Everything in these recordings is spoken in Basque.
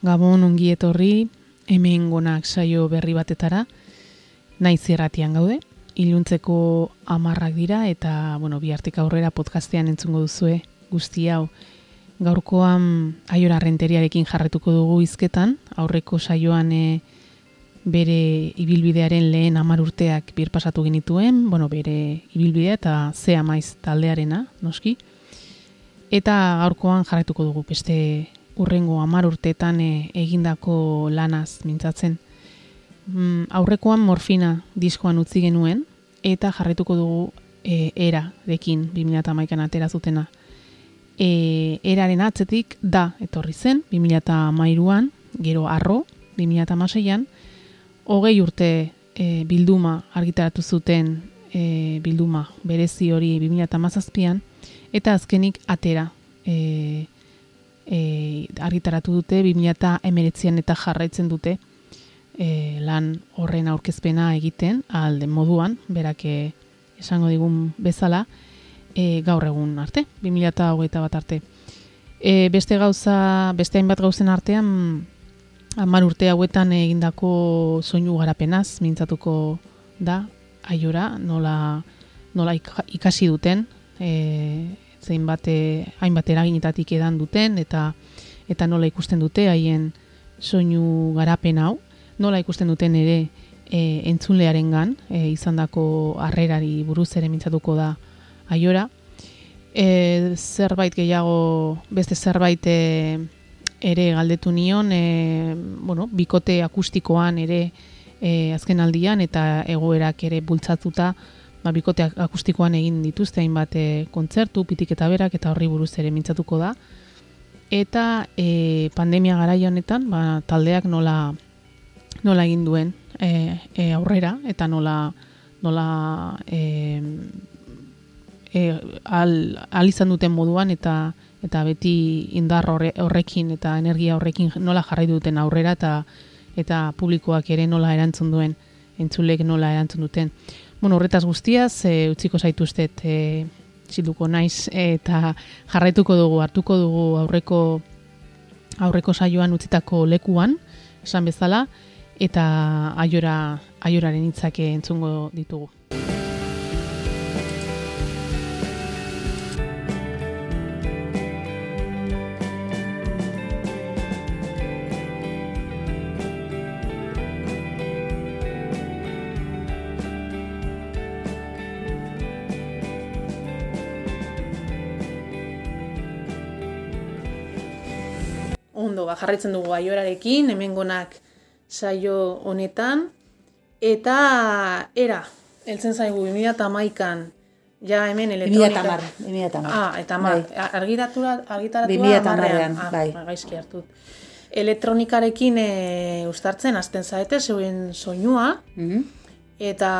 Gabon ongi etorri, hemen gonak saio berri batetara, naiz erratian gaude, iluntzeko amarrak dira eta, bueno, bi hartik aurrera podcastean entzungo duzue guzti hau. Gaurkoan aiora renteriarekin jarretuko dugu izketan, aurreko saioan e, bere ibilbidearen lehen amar urteak bir pasatu genituen, bueno, bere ibilbidea eta ze amaiz taldearena, noski. Eta gaurkoan jarretuko dugu beste urrengo amar urteetan e, egindako lanaz mintzatzen. Mm, aurrekoan morfina diskoan utzi genuen, eta jarretuko dugu e, era dekin 2008an atera zutena. E, eraren atzetik da etorri zen 2008an, gero arro 2008an, hogei urte e, bilduma argitaratu zuten e, bilduma berezi hori 2008an, eta azkenik atera e, e, argitaratu dute 2008an eta jarraitzen dute e, lan horren aurkezpena egiten alde moduan, berak e, esango digun bezala, e, gaur egun arte, 2008 bat arte. E, beste gauza, beste hainbat gauzen artean, hamar urte hauetan egindako soinu garapenaz, mintzatuko da, aiora, nola, nola ikasi duten, e, zein bate, hainbat eraginetatik edan duten, eta eta nola ikusten dute haien soinu garapen hau, nola ikusten duten ere e, entzunlearen gan, e, izan dako arrerari buruz ere mintzatuko da aiora. E, zerbait gehiago, beste zerbait e, ere galdetu nion, e, bueno, bikote akustikoan ere e, azken aldian, eta egoerak ere bultzatuta, ba, bikote akustikoan egin dituzte hainbat e, kontzertu, pitik eta berak, eta horri buruz ere mintzatuko da. Eta e, pandemia garaia honetan, ba, taldeak nola, nola egin duen e, e, aurrera, eta nola, nola e, e, al, al izan duten moduan, eta eta beti indar horrekin eta energia horrekin nola jarrai duten aurrera, eta eta publikoak ere nola erantzun duen, entzulek nola erantzun duten. Bueno, horretaz guztiaz, e, utziko zaituztet e, zilduko naiz eta jarraituko dugu, hartuko dugu aurreko aurreko saioan utzitako lekuan, esan bezala, eta aiora, aioraren hitzake entzungo ditugu. Ondo, ba, jarraitzen dugu aiorarekin, hemengonak saio honetan, eta era, heltzen zaigu 2008an, ja hemen elektronika... 2008, Ah, eta ma, bai. argitaratura, argitaratua 2008an, ah, bai. ba, gaizki hartut. Elektronikarekin e, ustartzen hasten zaete, zeuen soinua, Mhm. eta,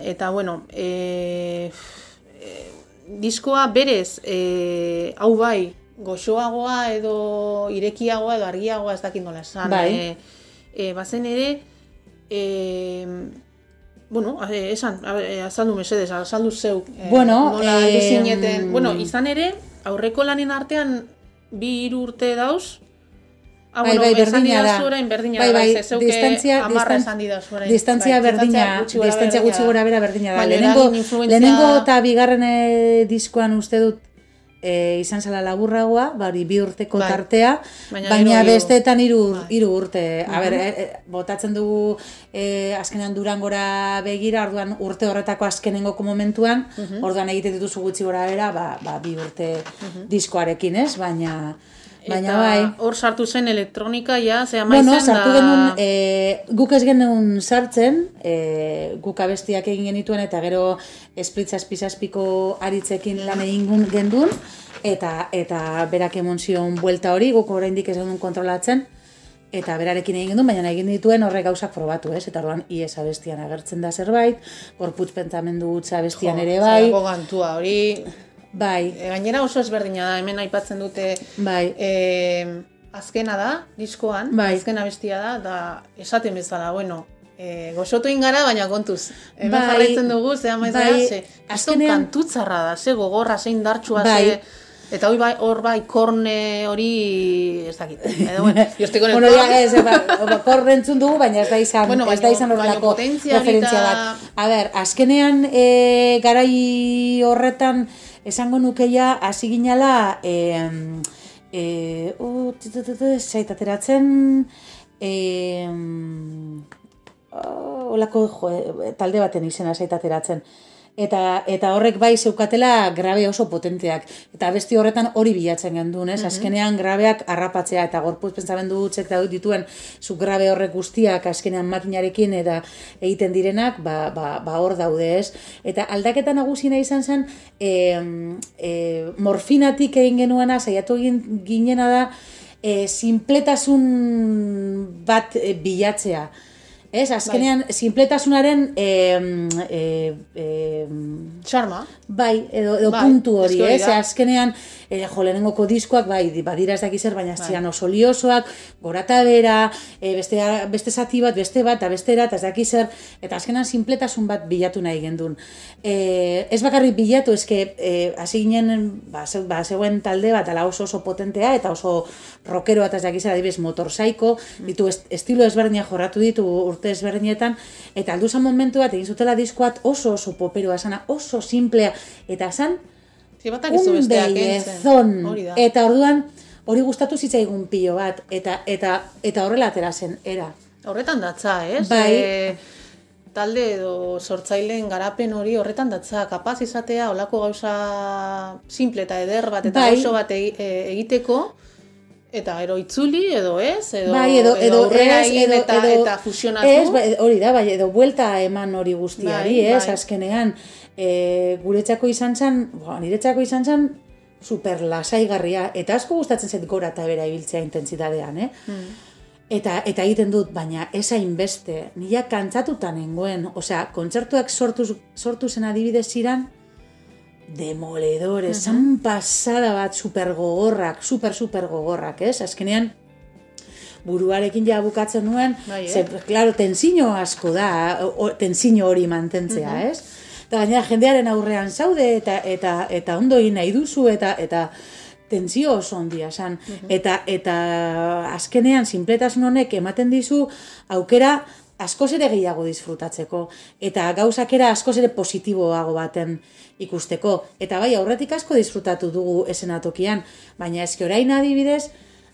eta bueno, e, e, diskoa berez, e, hau bai, goxoagoa edo irekiagoa edo argiagoa ez dakit nola esan. Bai. E, e, bazen ere, e, bueno, e, esan, a- e, azaldu mesedez, azaldu zeu. E, Bueno, nola heldu zineten. Bueno, izan ere, aurreko lanen artean bi hiru urte dauz, Ah, Bai, bueno, bai, berdina da. orain berdina Bai, da, bai, bai, zeuke distantzia- distan- orain. Distantzia Bai, berdina, distantzia gutxi da. gora bera berdina da. Baina Lehenengo, lehenengo eta bigarren eh, diskoan uste dut e, izan zala laburragoa, ba hori bi urteko Bai. tartea, Baina baina, hiru. besteetan hiru Bai. hiru urte. A ber, e, e, botatzen dugu e, azkenean Durangora begira, orduan urte horretako azkenengoko momentuan, orduan egiten dituzu gutxi gora bera, ba, ba bi urte diskoarekin, ez? Baina baina Eta bai. hor sartu zen elektronika ja, ze amaizen Bueno, sartu da... genuen, e, guk ez genuen sartzen, e, guk abestiak egin genituen, eta gero esplitzaz pizazpiko aritzekin lan egin gendun, eta eta berak emon zion buelta hori, guk oraindik ez genuen kontrolatzen, eta berarekin egin genuen, baina egin dituen horrek gauzak probatu, ez? Eta orduan ies abestian agertzen da zerbait, gorputz pentsamendu hutsa abestian ere bai, Zelako gantua hori... bai, E, gainera oso ezberdina da, hemen aipatzen dute bai, e, azkena da, diskoan, Bai. azkena bestia da, da esaten bezala, bueno, e, gozotu ingara, baina kontuz. Hemen Bai, jarraitzen dugu, ze amaiz bai, da, ze, azkenean kantutzarra da, ze gogorra, ze indartsua, Bai. ze... Eta hori bai, hor bai, korne hori, ez dakit. Edo, bueno, estoy con el bueno, ya, ez, ba, korre entzun dugu, baina ez da izan, Bueno, ez da izan horrelako referentzia bat. A ber, azkenean e, garai horretan esango nukeia hasi ginala e, e, uh, tu, tu, tu, tu, zait ateratzen e, oh, olako jo, talde baten izena zait ateratzen. Eta, eta horrek bai zeukatela grabe oso potenteak. Eta besti horretan hori bilatzen gendun, ez? Azkenean grabeak harrapatzea eta gorpuz pentsamendu txek daudut dituen zu grabe horrek guztiak azkenean makinarekin eta egiten direnak, ba, ba, ba hor daude, ez? Eta aldaketa nagusiena izan zen, e, e, morfinatik egin genuena, saiatu egin ginena da, e, sinpletasun bat e, bilatzea. Ez, azkenean, sinpletasunaren e, e, e, Charma. Bai, edo, edo Bai, puntu hori, ez? da. Azkenean, e, jo, lehenengoko diskoak, bai, di- badira ez dakiz zer, baina zian oso liosoak, gora eta bera, e, beste, beste zati bat, beste bat, eta bestera, eta ez dakiz zer, eta azkenan sinpletasun bat bilatu nahi gendun. E, ez bakarrik bilatu, eske, e, hasi ginen, ba, ze, ba, zegoen talde bat, ala oso oso potentea, eta oso rockero eta ez dakiz zer, adibidez, motorsaiko, ditu est, estilo ezberdinak jorratu ditu urte ezberdinetan, eta aldu zan momentu bat, egin zutela diskoat oso oso poperoa, sana oso simplea, eta zan, Si batak ez. Eta orduan, hori gustatu zitzaigun pilo bat, eta, eta, eta horrela atera zen, era. Horretan datza, ez? Bai. E, talde edo sortzaileen garapen hori horretan datza, kapaz izatea olako gauza simple eta eder bat eta Bai. oso bat e, egiteko eta ero itzuli edo ez, edo, bai, edo, edo, aurrera ez, edo, eta, edo, eta fusionatu. Ez, bai, hori da, bai, edo buelta eman hori guztiari, Bai, ez, bai. azkenean, e, guretzako izan zen, bo, niretzako izan zen, super lasaigarria, eta asko gustatzen zait gora eta bera ibiltzea intentsitatean, eh? Hmm. Eta, eta egiten dut, baina ez hainbeste, nila kantzatuta nengoen, osea, kontzertuak sortu, sortu zen adibidez ziran, demoledores, zan pasada bat super gogorrak, super super gogorrak, ez? Azkenean, buruarekin ja bukatzen nuen, Bai, eh? ze, claro, tensino asko da, o, tensino hori mantentzea, ez? Eta gainera jendearen aurrean zaude eta eta eta ondo nahi duzu eta eta tentsio oso ondia san. Eta eta azkenean sinpletasun honek ematen dizu aukera askoz ere gehiago disfrutatzeko eta gauzakera askoz ere positiboago baten ikusteko. Eta bai, aurretik asko disfrutatu dugu esenatokian, baina eske orain adibidez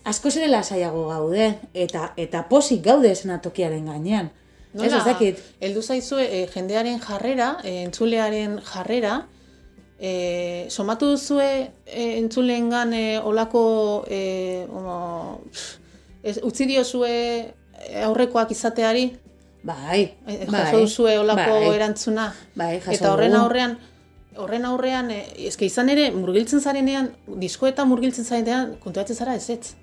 askoz ere lasaiago gaude eta eta posik gaude esenatokiaren gainean. Ez, ez dakit. Heldu zaizue e, jendearen jarrera, e, entzulearen jarrera, e, somatu duzue e, entzuleengan e, olako e, ono, pff, ez, utzi diozue aurrekoak izateari, Bai, e, bai, jaso duzue olako bai, erantzuna. Bai, jaso Eta horren aurrean, horren aurrean, e, eske izan ere, murgiltzen zarenean, diskoetan murgiltzen zarenean, kontuatzen zara ez ez.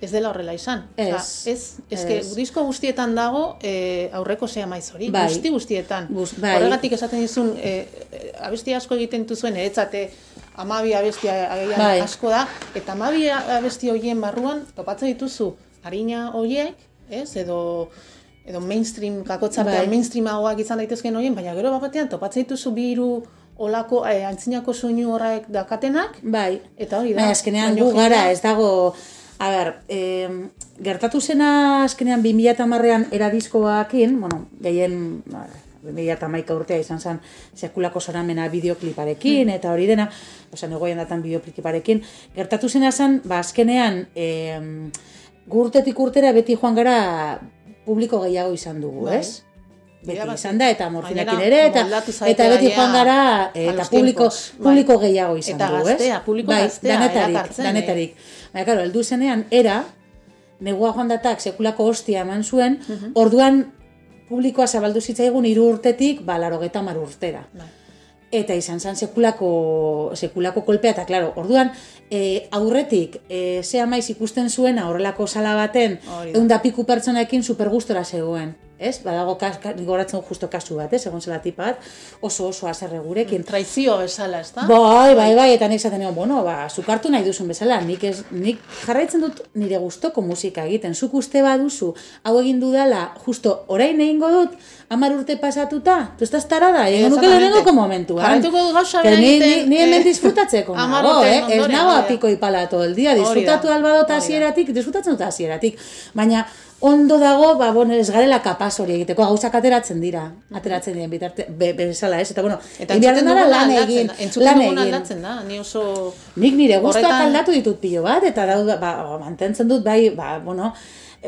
Ez dela horrela izan. Ez, Osea, ez, eske ez. disko guztietan dago e, aurreko zea maiz hori. Bai. Guzti guztietan. Guz- bai. Horregatik esaten dizun, e, abesti asko egiten duzuen, eretzate amabi abesti agian Bai. asko da, eta amabi abesti horien barruan topatzen dituzu harina horiek, ez, edo edo mainstream kakotzartean Bai. mainstreamagoak izan daitezken horien, baina gero bat batean topatzen dituzu bi hiru olako eh, antzinako soinu horrek dakatenak, Bai. eta hori da. Baina azkenean gu gara, ez dago... A ber, eh, gertatu zena azkenean 2010an era diskoakin, bueno, gehien... ba, 2011 urtea izan zen sekulako zoramena bideokliparekin, eta hori dena, osea, negoian datan bideokliparekin, gertatu zena zen, ba, azkenean, eh, gurtetik urtera beti joan gara publiko gehiago izan dugu, Bai. ez? Beti bat- izan da, eta morfinakin ere, eta, eta beti joan gara, a eta publiko, tiempos, bai. publiko gehiago izan Eta dugu, ez? gaztea, publiko bai, gaztea danetarik, eh? danetarik. Baina, karo, heldu zenean, era, negua joan datak sekulako hostia eman zuen, Mhm. orduan publikoa zabaldu zitzaigun hiru urtetik, ba, mar urtera. Bai. Eta izan zen sekulako, sekulako kolpea, eta klaro, orduan, e, aurretik, e, ze amaiz ikusten zuen horrelako sala baten, egun da piku pertsonekin supergustora zegoen. Ez? Badago, kas, goratzen justo kasu bat, ez? Egon zela tipa bat, oso oso azerre gurekin. Traizio bezala, ez da? Bai, bai, bai, eta nik zaten egon, bueno, ba, zukartu nahi duzun bezala, nik, ez, nik jarraitzen dut nire gustoko musika egiten, zuk uste baduzu, hau egin dudala, justo orain egingo dut, amar urte pasatuta, tu estás tarada, egon nuke lehenengoko momentuan. Jarraituko du gauza bera egiten, ni hemen eh, disfrutatzeko nago, eh? Ez nago apiko ipala todo el dia, disfrutatu albadot hori da. hasieratik, disfrutatzen dut hasieratik. Baina, ondo dago, ba, bueno, ez garela kapaz hori egiteko, gauzak ateratzen dira, ateratzen diren bitarte, be, bezala, ez? Eta, bueno, Eta entzuten da duguna lan aldatzen egin, da. Entzuten lan egin. aldatzen da, ni oso... Nik nire guztuak aldatu ditut pilo bat, eta dauda, ba, mantentzen dut, bai, ba, bueno,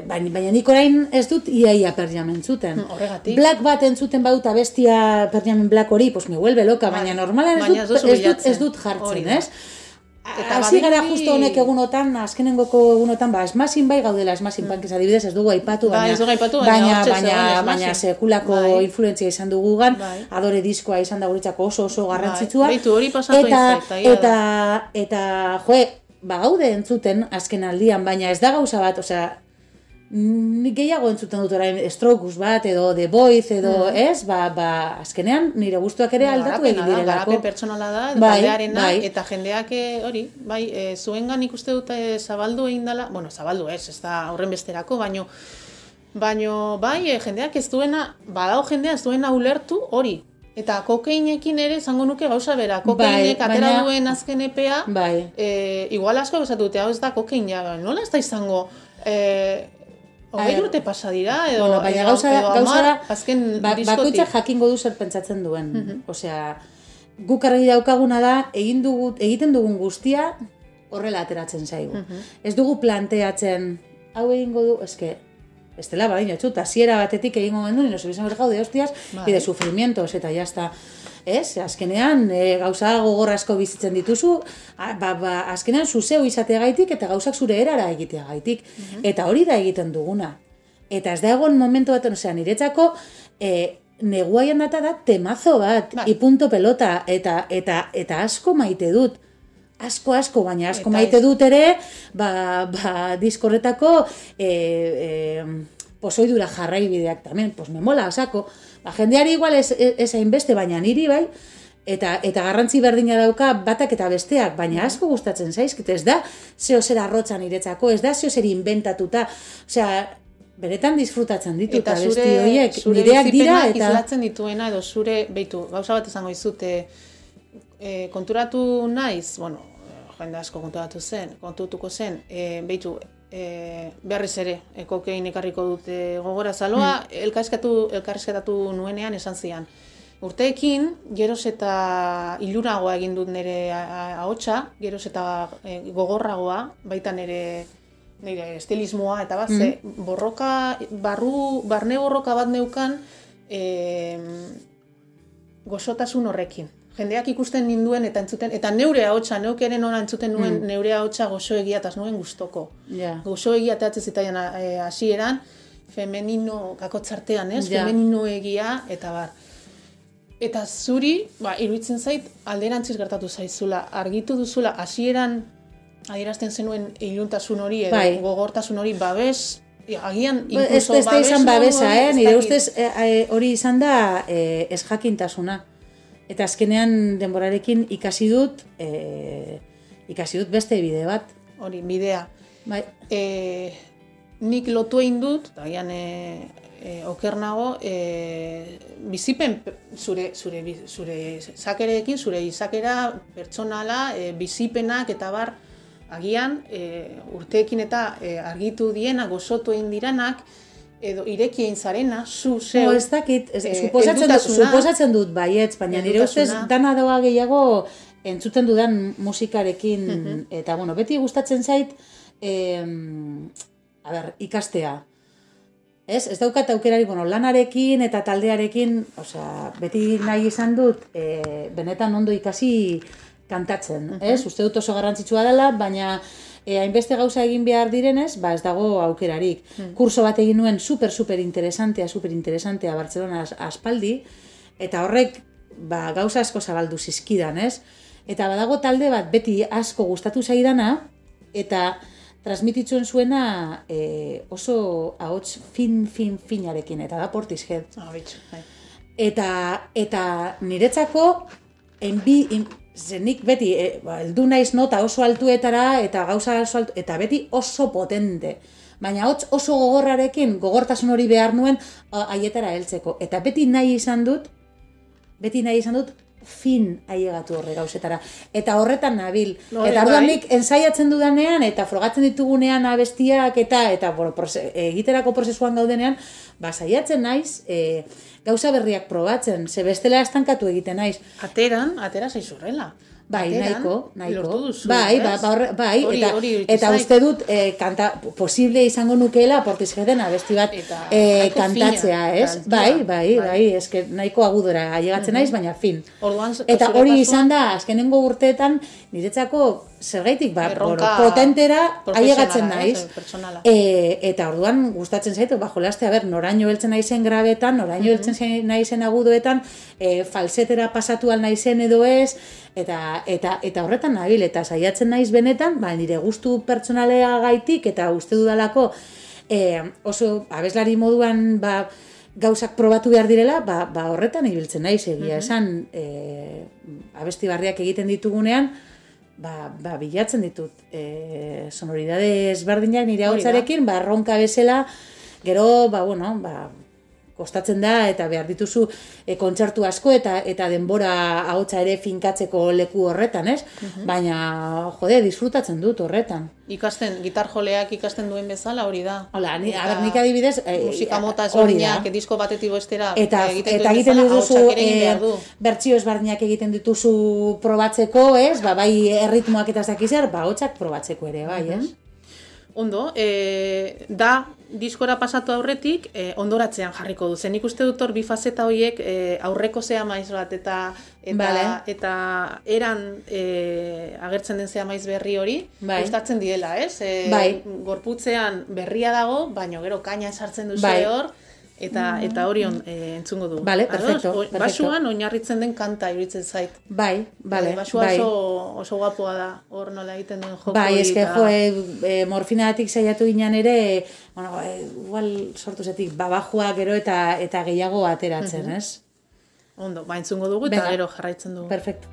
baina, baina nik orain ez dut iaia perjamen zuten. Hmm, horregatik. Black bat entzuten badut abestia perjamen black hori, pues me vuelve loca, baina normalan ez dut, ez dut, ez dut jartzen, da. ez? Eta Hasi gara justo honek egunotan, azkenengoko egunotan, ba, esmazin bai gaudela esmazin pankez adibidez, ez dugu aipatu, Bai, baina, ez dugu aipatu, baina baina, baina, baina, sekulako Bai. influentzia izan dugugan, Bai. adore diskoa izan da guretzako oso oso garrantzitsua. Bai, beitu, hori pasatu eta, egia eta, eta, joe, ba, gaude entzuten azken aldian, baina ez da gauza bat, osea, nik gehiago entzuten dut orain Strokes bat edo The Voice edo ez, ba, ba, azkenean nire gustuak ere aldatu Garapena egin direlako. Garapen pertsonala da, Bai, taldearena, bai. eta jendeak eh, hori, bai, e, zuengan ikuste dut eh, zabaldu egin dela, bueno, zabaldu ez, ez da horren besterako, baino, baino, bai, eh, jendeak ez duena, badao jendea ez duena ulertu hori. Eta kokeinekin ere esango nuke gauza bera, kokeinek Bai, atera baina- duen azken epea, Bai. e, igual asko besatu dute, hau ez da kokeina, ba, nola ez da izango, e, hogei ber, urte pasa dira, edo, Bueno, baina gauza, gauza da, azken ba, bakoitzak jakingo du zer pentsatzen duen. Osea, guk argi daukaguna da, egin dugu, egiten dugun guztia horrela ateratzen zaigu. Ez dugu planteatzen, hau egingo du, eske, Estela, ba, baina txut, hasiera batetik egingo gendu, nos hubiesen bergau de hostias Bai. y de sufrimientos, eta jazta. Ez, azkenean, e, gauza gogor asko bizitzen dituzu, a, ba, ba, azkenean zuzeu izateagaitik eta gauzak zure erara egiteagaitik. Eta hori da egiten duguna. Eta ez da egon momentu baten, osea, niretzako, e, neguaian data da temazo bat, Bai. i punto pelota, eta, eta, eta asko maite dut. Asko, asko, baina asko Eta maite dut ere, ba, ba diskorretako e, e, pozoidura jarraibideak tamen, pues me mola, osako, ba, jendeari igual ez, ez, hainbeste, baina niri bai, eta, eta garrantzi berdina dauka batak eta besteak, baina asko gustatzen zaizkit, ez da zeo zer arrotza niretzako, ez da zeo zer inventatuta, osea, beretan disfrutatzen ditut eta zure, horiek, nireak dira eta... islatzen dituena edo zure, beitu, gauza bat esango izute, e, konturatu naiz, bueno, jende asko konturatu zen, kontutuko zen, e, beitu, e, berriz ere, e, kokein ekarriko dute gogora zaloa, Hmm. elkarrizkatu, elkarrizketatu nuenean esan zian. Urteekin, geroz eta iluragoa egin dut nire ahotsa, geroz eta e, gogorragoa, baita nire nire estilismoa eta bat, ze borroka, barru, barne borroka bat neukan e, gozotasun horrekin. Jendeak ikusten ninduen eta entzuten, eta neure ahotsa, neuk ere nola entzuten nuen, neure ahotsa gozo egia eta ez nuen gustoko. Ja. Gozo egia eta zitaian eh, hasieran, femenino kakotzartean, ez? Ja. Femenino egia eta bar. Eta zuri, ba, iruditzen zait, alderantziz gertatu zaizula, argitu duzula, hasieran adierazten zenuen iluntasun hori edo Bai. gogortasun hori babes, ja, agian Ez, inkluso ez da izan babes babesa, eh? ez Nire ustez eh, eh, hori izan da eh, ez jakintasuna. Eta azkenean denborarekin ikasi dut eh, ikasi dut beste bide bat. Hori, bidea. Bai, E, nik lotu egin dut, eta agian e, e, oker nago, e, bizipen pe- zure, zure, zure zakerekin, zure izakera, pertsonala, e, bizipenak eta bar, agian e, urteekin eta e, argitu diena, gozotu egin diranak, edo ireki egin zarena, zu, zeu, No, ez dakit, ez, eh, suposatzen, dut, suposatzen dut baietz, baina nire ustez dana doa gehiago entzuten dudan musikarekin, Mhm. eta bueno, beti gustatzen zait, em, a ber, ikastea. Ez, ez daukat aukerari, bueno, lanarekin eta taldearekin, osea, beti nahi izan dut, e, benetan ondo ikasi kantatzen, ez? Uste dut oso garrantzitsua dela, baina e, hainbeste gauza egin behar direnez, ba ez dago aukerarik. Kurso bat egin nuen super, super interesantea, super interesantea Bartzelona as- aspaldi, eta horrek ba, gauza asko zabaldu zizkidan, ez? Eta badago talde bat beti asko gustatu zaidana, eta transmititzen zuena e, oso ahots fin, fin, finarekin, eta da portizhead. Ah, bitxo, bai. Eta, eta niretzako, enbi, en, zenik beti, e, ba, eldu naiz nota oso altuetara, eta gauza oso altu, eta beti oso potente. Baina hots oso gogorrarekin, gogortasun hori behar nuen, haietara heltzeko. Eta beti nahi izan dut, beti nahi izan dut, fin ailegatu horre gauzetara. Eta horretan nabil. No, eta bai. orduan nik ensaiatzen dudanean, eta frogatzen ditugunean abestiak, eta eta bueno, prose, egiterako prozesuan gaudenean, ba, saiatzen naiz, e, gauza berriak probatzen, ze bestela estankatu egiten naiz. Ateran, atera zaizurrela. Bai, nahiko, nahiko. Duzu, bai, ba, ba, horre- bai, Hori- eta, hori iruditu eta uste dut eh, kanta, posible izango nukeela portizketen abesti bat Eta eh, kantatzea, fina, ez? Bai, bai, bai. Bai, eske nahiko agudora ailegatzen naiz, baina fin. Orduan, Eta hori izan da, azkenengo urteetan, niretzako zergaitik, ba, Erronka potentera ailegatzen naiz. E, eta orduan gustatzen zaitu, ba, jolaste, a ber, noraino heltzen naizen grabetan, noraino heltzen zen- naizen agudoetan, e, falsetera pasatu al naizen edo ez, eta, eta, eta horretan nabil, eta saiatzen naiz benetan, ba, nire gustu pertsonalea gaitik, eta uste dudalako, e, oso abeslari moduan, ba, gauzak probatu behar direla, ba, ba horretan ibiltzen naiz. Egia esan e, abesti barriak egiten ditugunean, ba, ba bilatzen ditut e, sonoridade ezberdinak nire hautzarekin, ba, erronka bezala, gero, ba, bueno, ba, kostatzen da eta behar dituzu e, kontzertu asko eta eta denbora ahotsa ere finkatzeko leku horretan, ez? Baina, jode, disfrutatzen dut horretan. Ikasten, gitar joleak ikasten duen bezala hori da. Hola, ni, Eta a ber, nik adibidez... e, musika mota hori da. ezberdinak, disko batetik bestera eta egiten eta duen egiten dituzu egin eh, behar du. bertsio ezberdinak egiten dituzu probatzeko, ez? Ba, bai erritmoak eta ez dakiz zer, ba hotsak probatzeko ere, bai, ez? Ondo, e, da diskora pasatu aurretik e, ondoratzean jarriko du. Zen ikuste dut hor bi fazeta horiek e, aurreko zea maiz bat eta eta, Vale. eta eran e, agertzen den zea maiz berri hori Bai. gustatzen diela, ez? E, Bai. Gorputzean berria dago, baino gero kaina sartzen duzu Bai. hor eta eta hori on, e, entzungo du. Vale, Ados? perfecto, perfecto. Basuan oinarritzen den kanta iruditzen zait. Bai, bale, E, basua bai. oso, oso guapoa da, hor nola egiten duen joko Bai, eske jo, e, e, morfinadatik saiatu ginen ere, bueno, e, igual sortu zetik babajua gero eta eta gehiago ateratzen, ez? Ondo, ba, entzungo dugu eta Venga. gero jarraitzen dugu. Perfecto.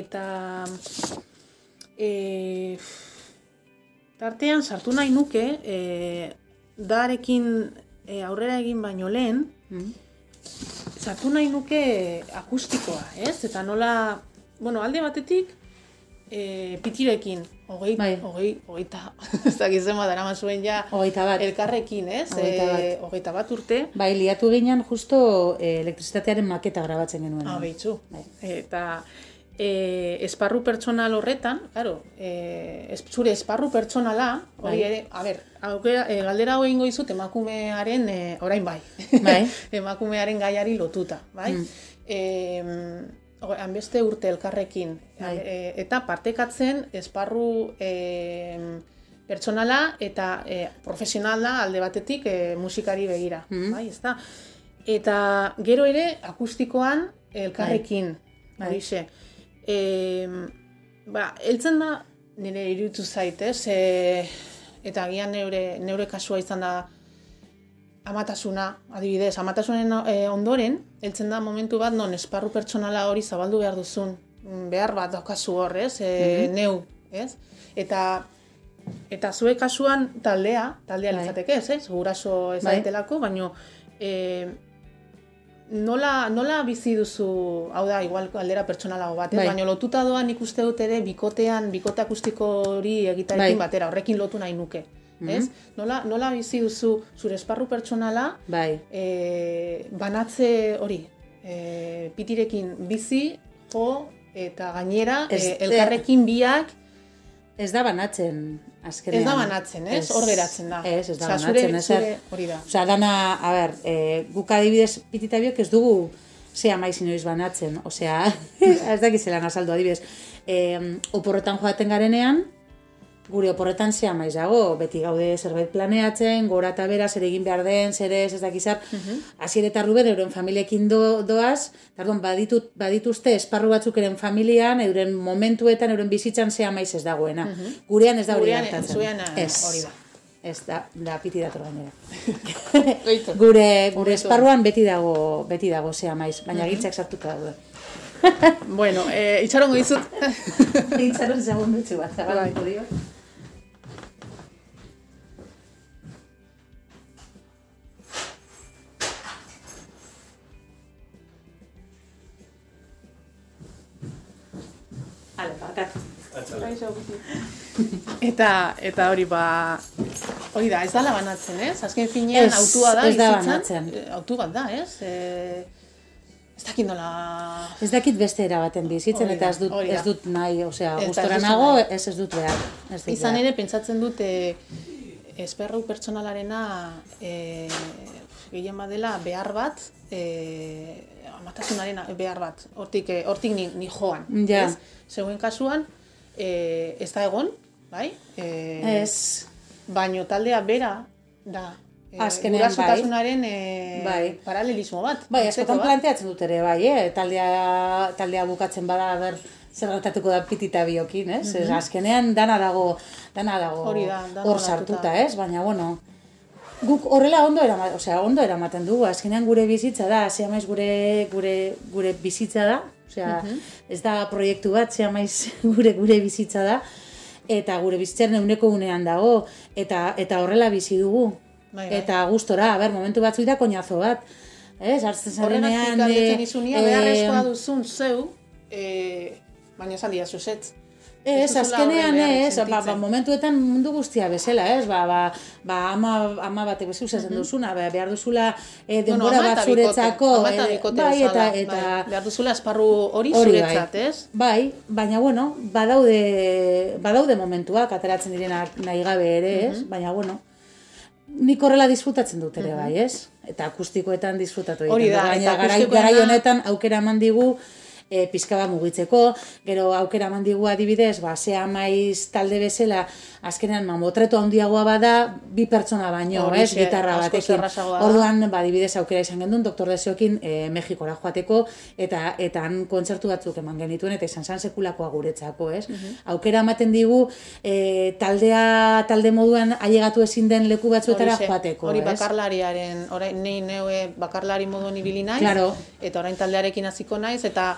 Eta e, tartean sartu nahi nuke e, darekin e, aurrera egin baino lehen Mm. sartu nahi nuke akustikoa, ez? Eta nola, bueno, alde batetik e, pitirekin, hogei, Bai. hogei, hogeita, ez dakit zenba darama zuen ja, Hogeita bat. elkarrekin, ez? Hogeita bat. E, hogeita bat urte, Bai, liatu ginen justo eh, elektrizitatearen maketa grabatzen genuen. Ah, behitzu. Bai. Eta e, esparru pertsonal horretan, claro, e, zure esparru pertsonala, hori Bai. ere, a ber, aukera, e, galdera hau egingo dizut emakumearen, e, orain bai, Bai. emakumearen gaiari lotuta, bai? Mm. E, hanbeste urte elkarrekin, Bai. e, eta partekatzen esparru e, pertsonala eta e, profesionala alde batetik e, musikari begira, Mhm. bai, ezta? Eta gero ere akustikoan elkarrekin, Bai. horixe. E, ba, heltzen da nire iruditu zait, ez? E, eta agian neure, neure kasua izan da amatasuna, adibidez, amatasunen e, ondoren, heltzen da momentu bat non esparru pertsonala hori zabaldu behar duzun, mm, behar bat daukazu hor, ez? E, Neu, ez? Eta eta zure kasuan taldea, taldea Bai. litzateke, ez? Guraso ez Bai. baino e, nola, nola bizi duzu, hau da, igual aldera pertsonalago bat, ez? Bai. baina lotuta doan nik uste dut ere bikotean, bikote akustiko hori egitarekin Bai. batera, horrekin lotu nahi nuke. Ez? Nola, nola bizi duzu zure esparru pertsonala Bai. e, banatze hori, e, pitirekin bizi, jo, eta gainera Ez- e, elkarrekin biak Ez da banatzen, azkenean. ez da banatzen, ez? Hor geratzen da. Ez, ez da Osea, banatzen. zure- ez zure- hori da. Osea, dana, a ber, e, guk adibidez pitita biok ez dugu zea maiz inoiz banatzen. Osea, ez dakit zelan azaldu adibidez. E, oporretan joaten garenean, gure oporretan zea maiz dago, beti gaude zerbait planeatzen, gora eta bera, zer egin behar den, zer ez, ez dakizar, hasier eta Ruben euren familiekin do, doaz, tardon, baditut, badituzte esparru batzuk eren familian, euren momentuetan, euren bizitzan zea maiz ez dagoena. Gurean ez da hori Gurean, gertatzen. zuena Ez. hori da. Ez da, da piti dator gainera. Gure gure esparruan beti dago beti dago zea maiz, baina giltzak sartuta daude. Bueno, e, itxarongo dizut. Itxaron segundutxu bat, Bai. zabalduko dio. Ale, barkatu. eta eta hori ba hori da, ez dala banatzen, ez? Azken finean Ez, autua da ez da banatzen. E, autu bat da, ez? E, ez dakit nola... Ez dakit beste era baten bizitzen eta ez dut ez dut nahi, osea, gustora nago, ez ez dut behar. Ez dut Izan ere, pentsatzen dut, e, esperru pertsonalarena e, gehien badela behar bat, e, amatasunaren behar bat, hortik, e, hortik ni, ni joan. Ja. Ez? Zeuen kasuan, e, ez da egon, bai? E, Ez, Baino taldea bera da. E, Azkenean, gurasotasunaren, e, Bai. paralelismo bat. Bai, askotan planteatzen dut ere, bai, eh? taldea, taldea bukatzen bada, ber, zer gertatuko da pitita biokin, ez? Ez, azkenean dana dago, dana dago da, hor batuta. sartuta, ez? Baina, bueno, guk horrela ondo erama, osea, ondo eramaten dugu, azkenean gure bizitza da, zea maiz gure, gure, gure bizitza da, osea, ez da proiektu bat, zea maiz gure, gure bizitza da, eta gure bizitzaren euneko unean dago, eta, eta horrela bizi dugu. Bai, bai. Eta gustora, a ber, momentu batzu da koñazo bat. Ez, hartzen Horregatik zarenean... galdetzen eh, izunia, eh, beharrezkoa duzun zeu, e, baina esan dira zuzetz. Ez, azkenean ez, ba, ba, momentuetan mundu guztia bezala, ez, ba, ba, ba ama, ama batek bezu esaten duzuna, ba, behar duzula eh, denbora ama bat zuretzako, eta eh, bai, eta, bezala, eta, bai. behar duzula esparru hori, Hori zuretzat, bai. ez? Bai, baina bueno, badaude, badaude momentuak ateratzen direnak nahi gabe ere, ez? Baina bueno, nik horrela disfrutatzen dut ere bai, ez? Eta akustikoetan disfrutatu egiten Hori da, Baina garai honetan aukera eman digu e, pizka bat mugitzeko, gero aukera eman digu adibidez, ba, zea maiz talde bezala, azkenean mamotreto handiagoa bada, bi pertsona baino, ez, Horixe, gitarra batekin. Orduan, ba, adibidez aukera izan gendun, doktor deseokin e, Mexikora joateko, eta eta han kontzertu batzuk eman genituen, eta izan zan sekulakoa guretzako, ez? Mhm. Aukera ematen digu, e, taldea, talde moduan ailegatu ezin den leku batzuetara Horixe, joateko, Hori ez? bakarlariaren, orain nei neue bakarlari moduan ibili naiz, Claro. eta orain taldearekin hasiko naiz, eta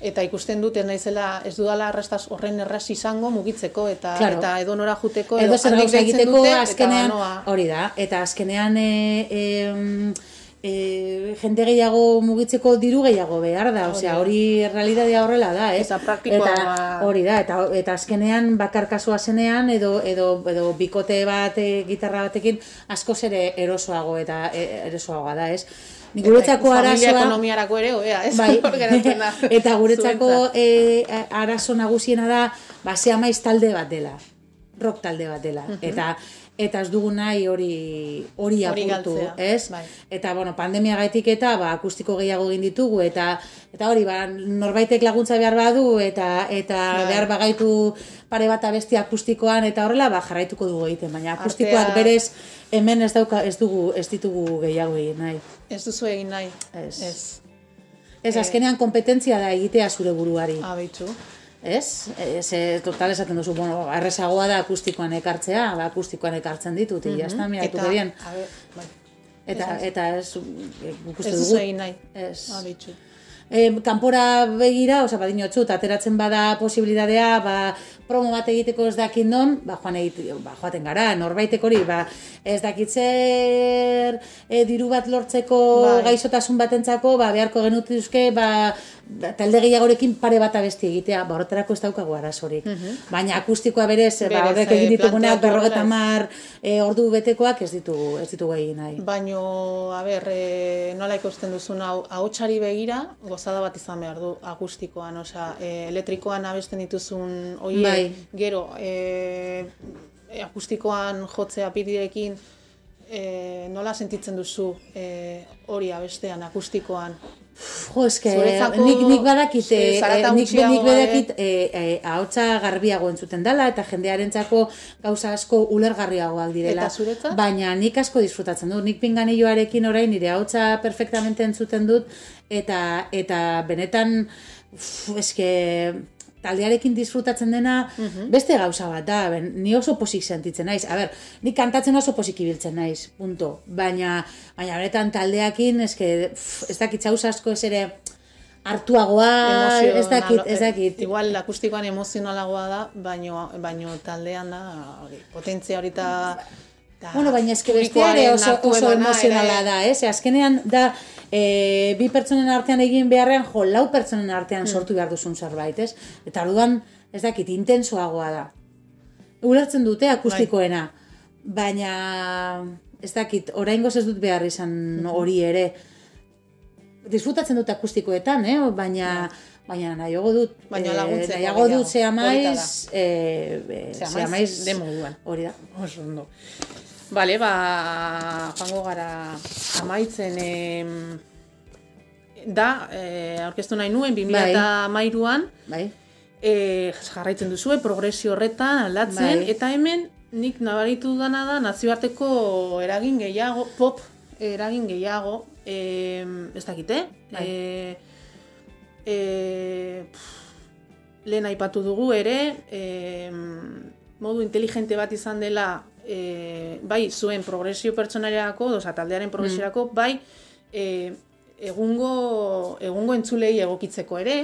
eta ikusten dut ez naizela ez dudala arrastaz horren erraz izango mugitzeko eta Claro. eta edo nora juteko edo zer handik gauza deitzen egiteko dute, azkenean eta hori da eta azkenean e, e, e, jende gehiago mugitzeko diru gehiago behar da, osea hori realitatea horrela da, ez? Eta praktikoa Eta hori da, eta eta azkenean bakar kasua zenean edo edo edo bikote bat e, gitarra batekin askoz ere erosoago eta erosoagoa da, ez? Nik guretzako arazoa ekonomiarako ere, hobea, ez? Bai, da. eta guretzako e, arazo nagusiena da, ba, maiz talde bat dela, rock talde bat dela, eta eta ez dugu nahi hori hori apurtu, ez? bai. Eta bueno, pandemia gaitik eta ba, akustiko gehiago egin ditugu eta eta hori ba, norbaitek laguntza behar badu eta eta Bai. behar bagaitu pare bat abesti akustikoan eta horrela ba jarraituko dugu egiten, baina akustikoak Artea- berez hemen ez dauka ez dugu ez ditugu gehiago egin nahi. Ez duzu egin nahi. Ez. Ez. Ez azkenean kompetentzia da egitea zure buruari. Abitzu. Ez? E, ze total esaten duzu, bueno, errezagoa da akustikoan ekartzea, ba, akustikoan ekartzen ditut, mm -hmm. jazta, miratu Eta, bien. a ber, bai. Eta, eta ez, e, guk uste Ez duzu dugu. egin nahi. Ez. Abitzu. E, kanpora begira, osea, badinotzut, ateratzen bada posibilitatea, ba, promo bat egiteko ez dakit non, ba, joan egite, ba, joaten gara, norbaitek hori, ba, ez dakit zer e, diru bat lortzeko Bai. gaixotasun batentzako, ba, beharko genutuzke, ba, talde gehiagorekin pare bat abesti egitea, ba, horretarako ez daukagu arazorik. Baina akustikoa berez, ba, Berez, horrek egin eh, dituguneak planteatu berrogeta mar e, ordu betekoak ez ditugu, ez ditugu egin nahi. Baino, a ber, e, nola ikusten duzun hau, ahotsari begira, gozada bat izan behar du akustikoan, osea, e, elektrikoan abesten dituzun oie, Bai. gero, e, akustikoan jotzea pidirekin, e, nola sentitzen duzu e, hori abestean, akustikoan? Jo, eske, Zuretzako, nik, nik badakit, eh, eh, nik, nik gabe. badakit eh, eh, ahotsa garbiago entzuten dela eta jendearentzako gauza asko ulergarriagoak direla. Eta zuretzat? Baina nik asko disfrutatzen dut. Nik pinganilloarekin orain nire ahotsa perfectamente entzuten dut eta eta benetan uf, eske taldearekin disfrutatzen dena Mhm. beste gauza bat da, ben, ni oso posik sentitzen naiz. A ber, ni kantatzen oso posik ibiltzen naiz, punto. Baina, baina benetan taldeakin, eske, pff, ez dakit zauz asko ez ere hartuagoa, ez dakit, ez dakit. Igual akustikoan emozionalagoa da, baino, baino taldean da, hori, potentzia hori eta... Bueno, baina eske bestea ere oso, oso emozionala da, ez? Azkenean da, e, bi pertsonen artean egin beharrean, jo, lau pertsonen artean Hmm. sortu behar duzun zerbait, ez? Eta orduan, ez dakit, intensoagoa da. Ulertzen dute akustikoena, baina ez dakit, oraingoz ez dut behar izan Hmm. hori ere. Disfrutatzen dut akustikoetan, eh? baina baina nahiago dut, Baina eh, laguntzeko nahiago dut zea maiz, eh, eh, Zea maiz, de moduan. Hori da. Oso ondo. Bale, ba, joango gara amaitzen em, da, e, aurkeztu nahi nuen, 2008an, Bai. e, jarraitzen duzue, progresio horretan aldatzen, Bai. eta hemen nik nabaritu dana da nazioarteko eragin gehiago, pop eragin gehiago, e, ez dakite, Bai. e, e, pff, lehen aipatu dugu ere, e, modu inteligente bat izan dela, e, bai zuen progresio pertsonariako, oza, taldearen progresiorako, bai e, egungo, egungo entzulei egokitzeko ere,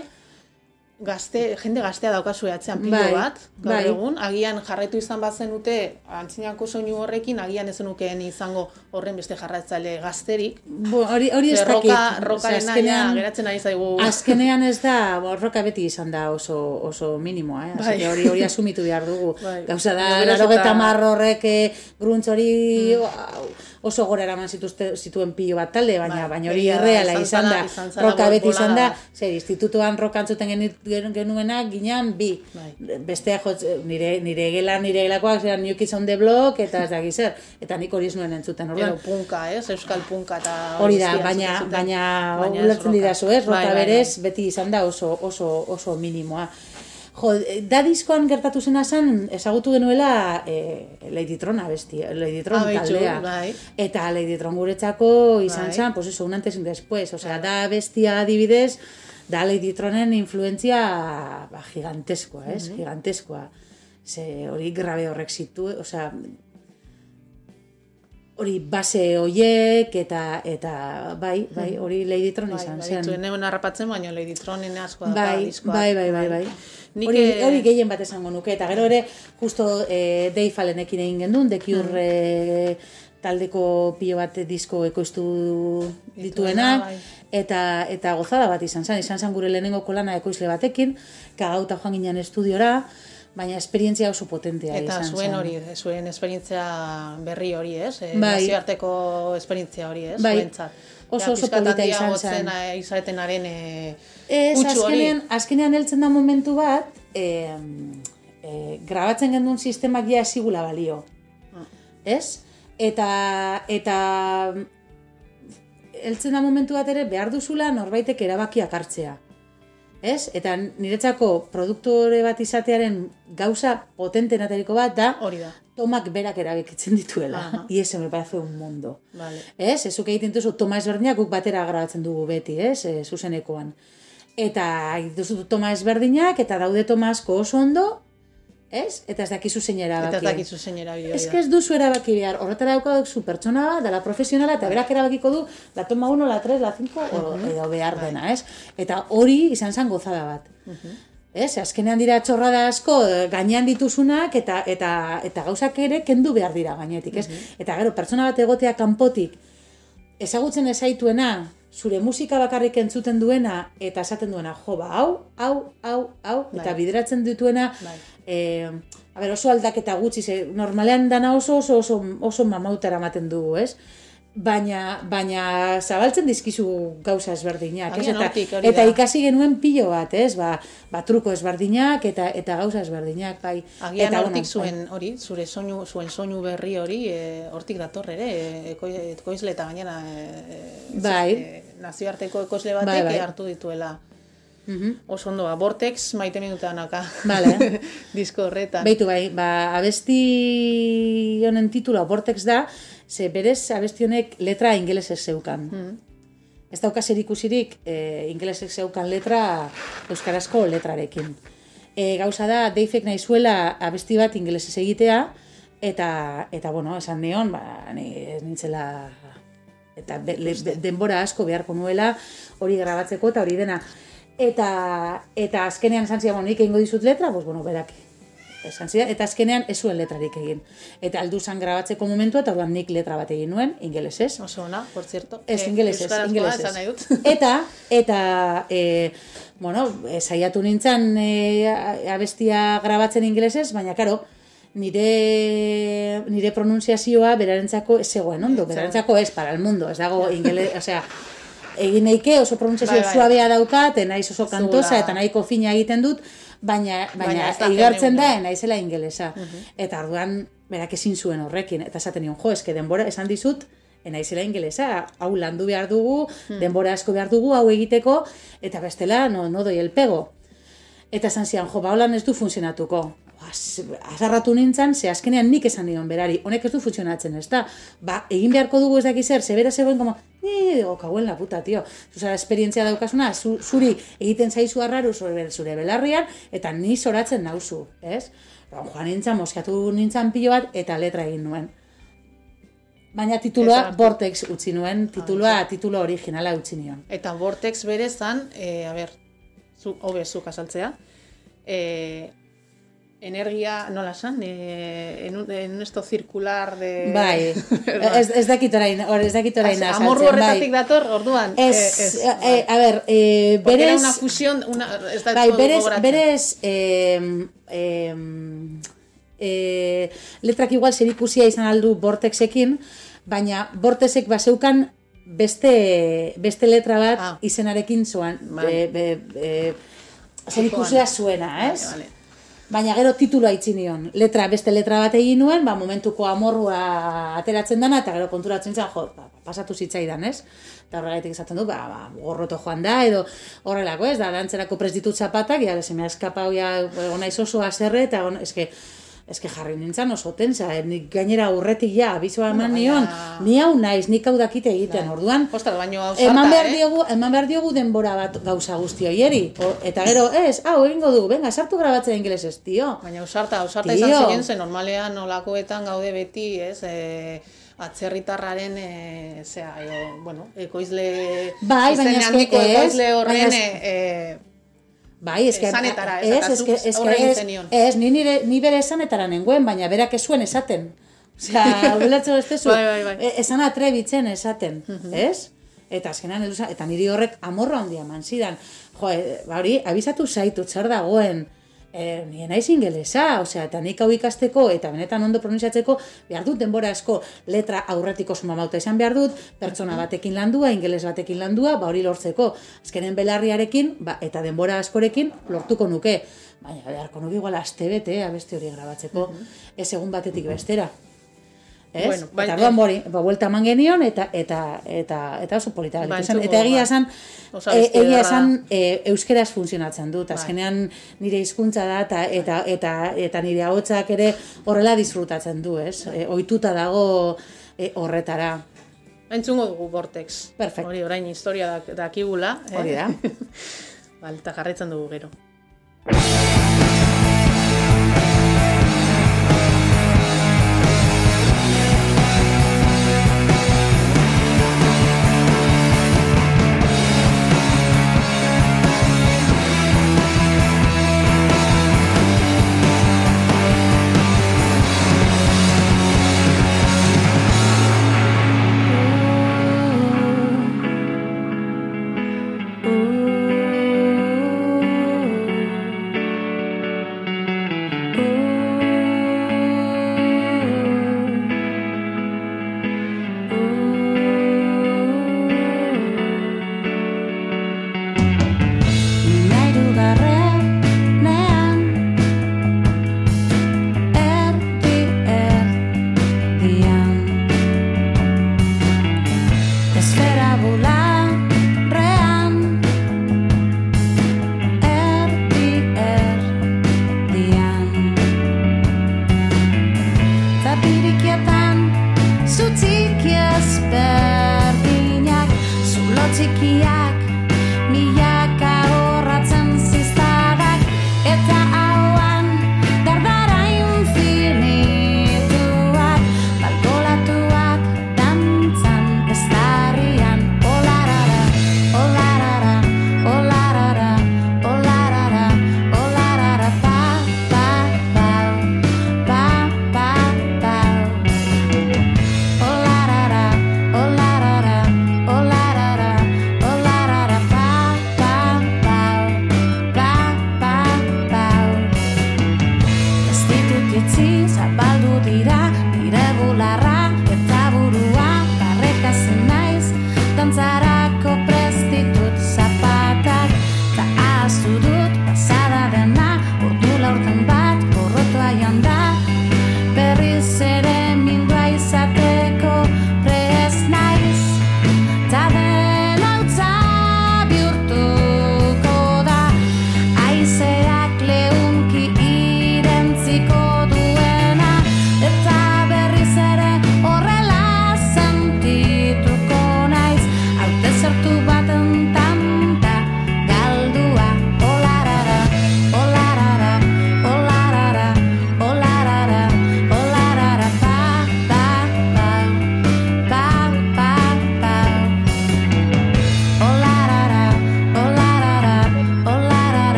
gazte, jende gaztea daukazue atzean pilo Bai, bat, gaur bai. egun, agian jarraitu izan bazenute antzinako soinu horrekin, agian ez zenukeen izango horren beste jarraitzaile gazterik. Bo, hori hori ez dakit. roka, rokaren azkenean- geratzen ari zaigu. Azkenean ez da, bo, roka beti izan da oso, oso minimoa, eh? Bai. que hori, hori asumitu behar dugu. Bai. Gauza da, laro eta- eta marro horrek, eh, gruntz hori, Mm. Oso gora eraman zituzte, zituen pilo bat talde, baina Bai, baina hori da, irreala izan da, roka beti izan da, zer, institutuan roka antzuten genu- gen- genuenak ginean bi. Bai. Bestea jotz, nire, nire gela, nire gelakoak zeran New Kids on the Block, eta ez dakit zer, eta nik hori nuen entzuten, orduan. punka, ez? Euskal punka eta... Hori da, guztia baina, zuten. baina, Baina ez ulertzen roka. didazu, ez? Roka Bai, bai. Jo, da diskoan gertatu zena zen, ezagutu genuela e, Lady Tron abesti, Lady Tron Ah, taldea. bai. Eta Lady Tron guretzako izan Bai. zen, pues eso, un antes y un después. Osea, da bestia adibidez, da Lady Tronen influentzia ba, giganteskoa, ez? Giganteskoa. Ze hori grabe horrek zitu, osea, hori base hoiek eta eta bai, bai, hori Lady Tron Bai, izan bai, zen. dituen neuen harrapatzen, baina Lady Tronen asko da Bai, diskoak. bai, bai, bai, bai. Nik, Hori, eh, hori gehien bat esango nuke, eta gero ere, justo e, Dave Allenekin egin gendun, The Cure e, taldeko pilo bat disko ekoiztu dituenak, bai. eta, eta gozada bat izan zen, izan zen gure lehenengo kolana ekoizle batekin, kagauta joan ginen estudiora, baina esperientzia oso potentea Eta izan zuen zen. hori, zuen esperientzia berri hori, ez? E, Bai. Nazioarteko esperientzia hori, ez? Bai. Zuentzat. Oso- oso polita izan zen. eh, izatenaren e, Ez, kutsu hori. azkenean, azkenean heltzen da momentu bat, e, e, grabatzen gendun sistemak ja esigula balio. Ah. Ez? Eta, eta heltzen da momentu bat ere behar duzula norbaitek erabakiak hartzea. Ez? Eta niretzako produktore bat izatearen gauza potentenateriko bat da Hori da. tomak berak erabekitzen dituela. Aha. Y eso me parece un mundo. Vale. Ez, ezuk egiten duzu toma ezberdinak guk batera grabatzen dugu beti, ez, e, zuzenekoan. Eta duzu toma ezberdinak, eta daude toma asko oso ondo, ez? Eta ez dakizu zein erabaki. Eta ez dakizu zein hori Ez ez duzu erabaki behar, horretara daukazu pertsona bat, dela profesionala, eta berak erabakiko du, la toma 1, la 3, la 5, o, edo behar dena, ez? Eta hori izan zen gozada bat. Ez, azkenean dira txorrada asko eh, gainean dituzunak eta eta eta gauzak ere kendu behar dira gainetik, ez? Eta gero pertsona bat egotea kanpotik ezagutzen ezaituena, zure musika bakarrik entzuten duena eta esaten duena, jo, ba, hau, hau, hau, hau, eta Bai. bideratzen dituena, Bai. eh, a ber, oso aldaketa gutxi, ze, normalean dana oso oso oso, oso mamautara ematen dugu, ez? Baina, baina zabaltzen dizkizu gauza ezberdinak, ez? Eta, hortik, eta ikasi genuen pilo bat, ez? Ba, ba truko ezberdinak eta eta gauza ezberdinak, bai. Agian eta, hortik zuen hori, zure soinu, zuen soinu berri hori, e, hortik dator ere, e, eko, ekoizle eta gainera e, Bai. e, nazioarteko ekoizle batek Bai, bai. hartu dituela. Mhm. Oso ondo, ba, Vortex maite minutan aka. Vale. Disko horretan. Beitu bai, ba, abesti honen titula Vortex da, ze berez abesti honek letra ingelesez zeukan. Mm. Ez dauka zer ikusirik e, ingelesez zeukan letra euskarazko letrarekin. E, gauza da, Deifek nahi zuela abesti bat ingelesez egitea, eta, eta bueno, esan nion, ba, ni ez nintzela eta be, le, denbora asko beharko nuela hori grabatzeko eta hori dena. Eta, eta azkenean esan zidan, bueno, nik egingo dizut letra, pues bueno, berak esan zidan, eta azkenean ez zuen letrarik egin. Eta aldu zan grabatzeko momentua, eta orduan nik letra bat egin nuen, ingelesez. Oso ona, por cierto. Ez, Eh, ingelesez, euskarazkoa ingelesez. esan nahi dut. Eta, eta, e, bueno, e, saiatu nintzen e, abestia grabatzen ingelesez, baina, karo, nire, nire pronunziazioa berarentzako ez zegoen ondo, berarentzako ez, para el mundo, ez dago ingele, osea, egin neike oso pronunziazio Bai, bai. suabea daukat, naiz oso kantosa eta nahiko fina egiten dut, baina, baina, Baina igartzen da, geneuna. naizela ingelesa. Eta orduan, berak ezin zuen horrekin, eta esaten nion, jo, eske denbora esan dizut, naizela ingelesa, hau landu behar dugu, denbora asko behar dugu, hau egiteko, eta bestela, no, no doi el pego. Eta esan zian, jo, ba, holan ez du funtzionatuko. Az- Azarratu nintzen, ze azkenean nik esan nion berari, honek ez du funtzionatzen, ez da? Ba, egin beharko dugu ez dakiz zer, zebera zegoen, como, ni, digo, kauen la puta, tio. Zuzara, esperientzia daukasuna, zu, zuri egiten zaizu arraru zure, zure belarrian, eta ni zoratzen nauzu, ez? Ba, joan nintzen, moskeatu nintzen pilo bat, eta letra egin nuen. Baina hartu. Vortex utzi nuen, titulua, titulo originala utzi nion. Eta Vortex berezan, e, a ber, zu, hobe zuk azaltzea, e, energia, nola esan, e, en, un- en esto circular de... Bai, ez, ez dakit orain, hor ez dakit orain Az- azaltzen, Amorru horretatik bai. dator, orduan. Ez, eh, eh, eh, a ber, eh, Porque era berez, una fusión, una, ez da bai, ez berez, gogoratzen. berez, eh, eh, eh, letrak igual zer ikusia izan aldu Vortexekin, baina bortezek baseukan beste, beste letra bat Ah. izenarekin zoan, Vale. be, be, be, zer ikusea zuena, ez? Vale, vale. Baina gero titulua itzi nion. Letra, beste letra bat egin nuen, ba, momentuko amorrua ateratzen dana, eta gero konturatzen zen, jo, ba, pasatu zitzaidan, ez? Eta horregaitik esaten du, ba, ba, gorroto joan da, edo horrelako, ez? Da, dantzerako prest ditut zapatak, ja, se me ha eskapau, ja, onaiz oso aserre, eta on, eske, eske jarri nintzen oso tensa, eh, nik gainera urretik ja, abizoa eman nion, ni hau naiz, nik hau dakite egiten, orduan, Ostras, baino hau Eman behar, eh? diogu, eman behar diogu denbora bat gauza guzti hoieri. Eta gero, ez, hau egingo du, venga, sartu grabatzen ingelesez, tio. Baina ausarta, ausarta Tio. izan ziren, ze normalean nolakoetan gaude beti, ez, e, atzerritarraren, e, zera, e, bueno, ekoizle, Bai, baina handiko ekoizle baina horren, es- e, Bai, eske, Esanetara, ez, ez, eske, eske, ez, ni, nire, ni bere esanetara nengoen, baina berak ez zuen esaten. Osea, ulertzen ez tezu, Bai, bai, bai. e- esan atrebitzen esaten, ez? Eta azkenan, eta niri horrek amorra handia eman zidan. Jo, e, ba hori, abizatu zaitu, txar dagoen, e, nire naiz ingelesa, osea, eta nik hau ikasteko, eta benetan ondo pronuntziatzeko, behar dut denbora asko letra aurretiko sumamauta izan behar dut, pertsona batekin landua, ingeles batekin landua, ba hori lortzeko. Azkenen belarriarekin, ba, eta denbora askorekin lortuko nuke. Baina beharko nuke igual aste bete, abeste hori grabatzeko, ez egun batetik bestera. Ez? Bueno, bai, eta orduan eh. bori, ba, buelta eman genion, eta, eta, eta, eta oso polita Ba, entzuko, Eta egia ba, esan, e, abesti egia esan da. e, euskeraz funtzionatzen dut. Bai. Azkenean nire hizkuntza da, eta, eta, eta, eta nire ahotsak ere horrela disfrutatzen du, ez? E, ohituta dago e, horretara. entzungo dugu Vortex. Perfecto. Hori, orain historia dak, dakigula. eh? Hori da. Bale, eta jarraitzen dugu gero.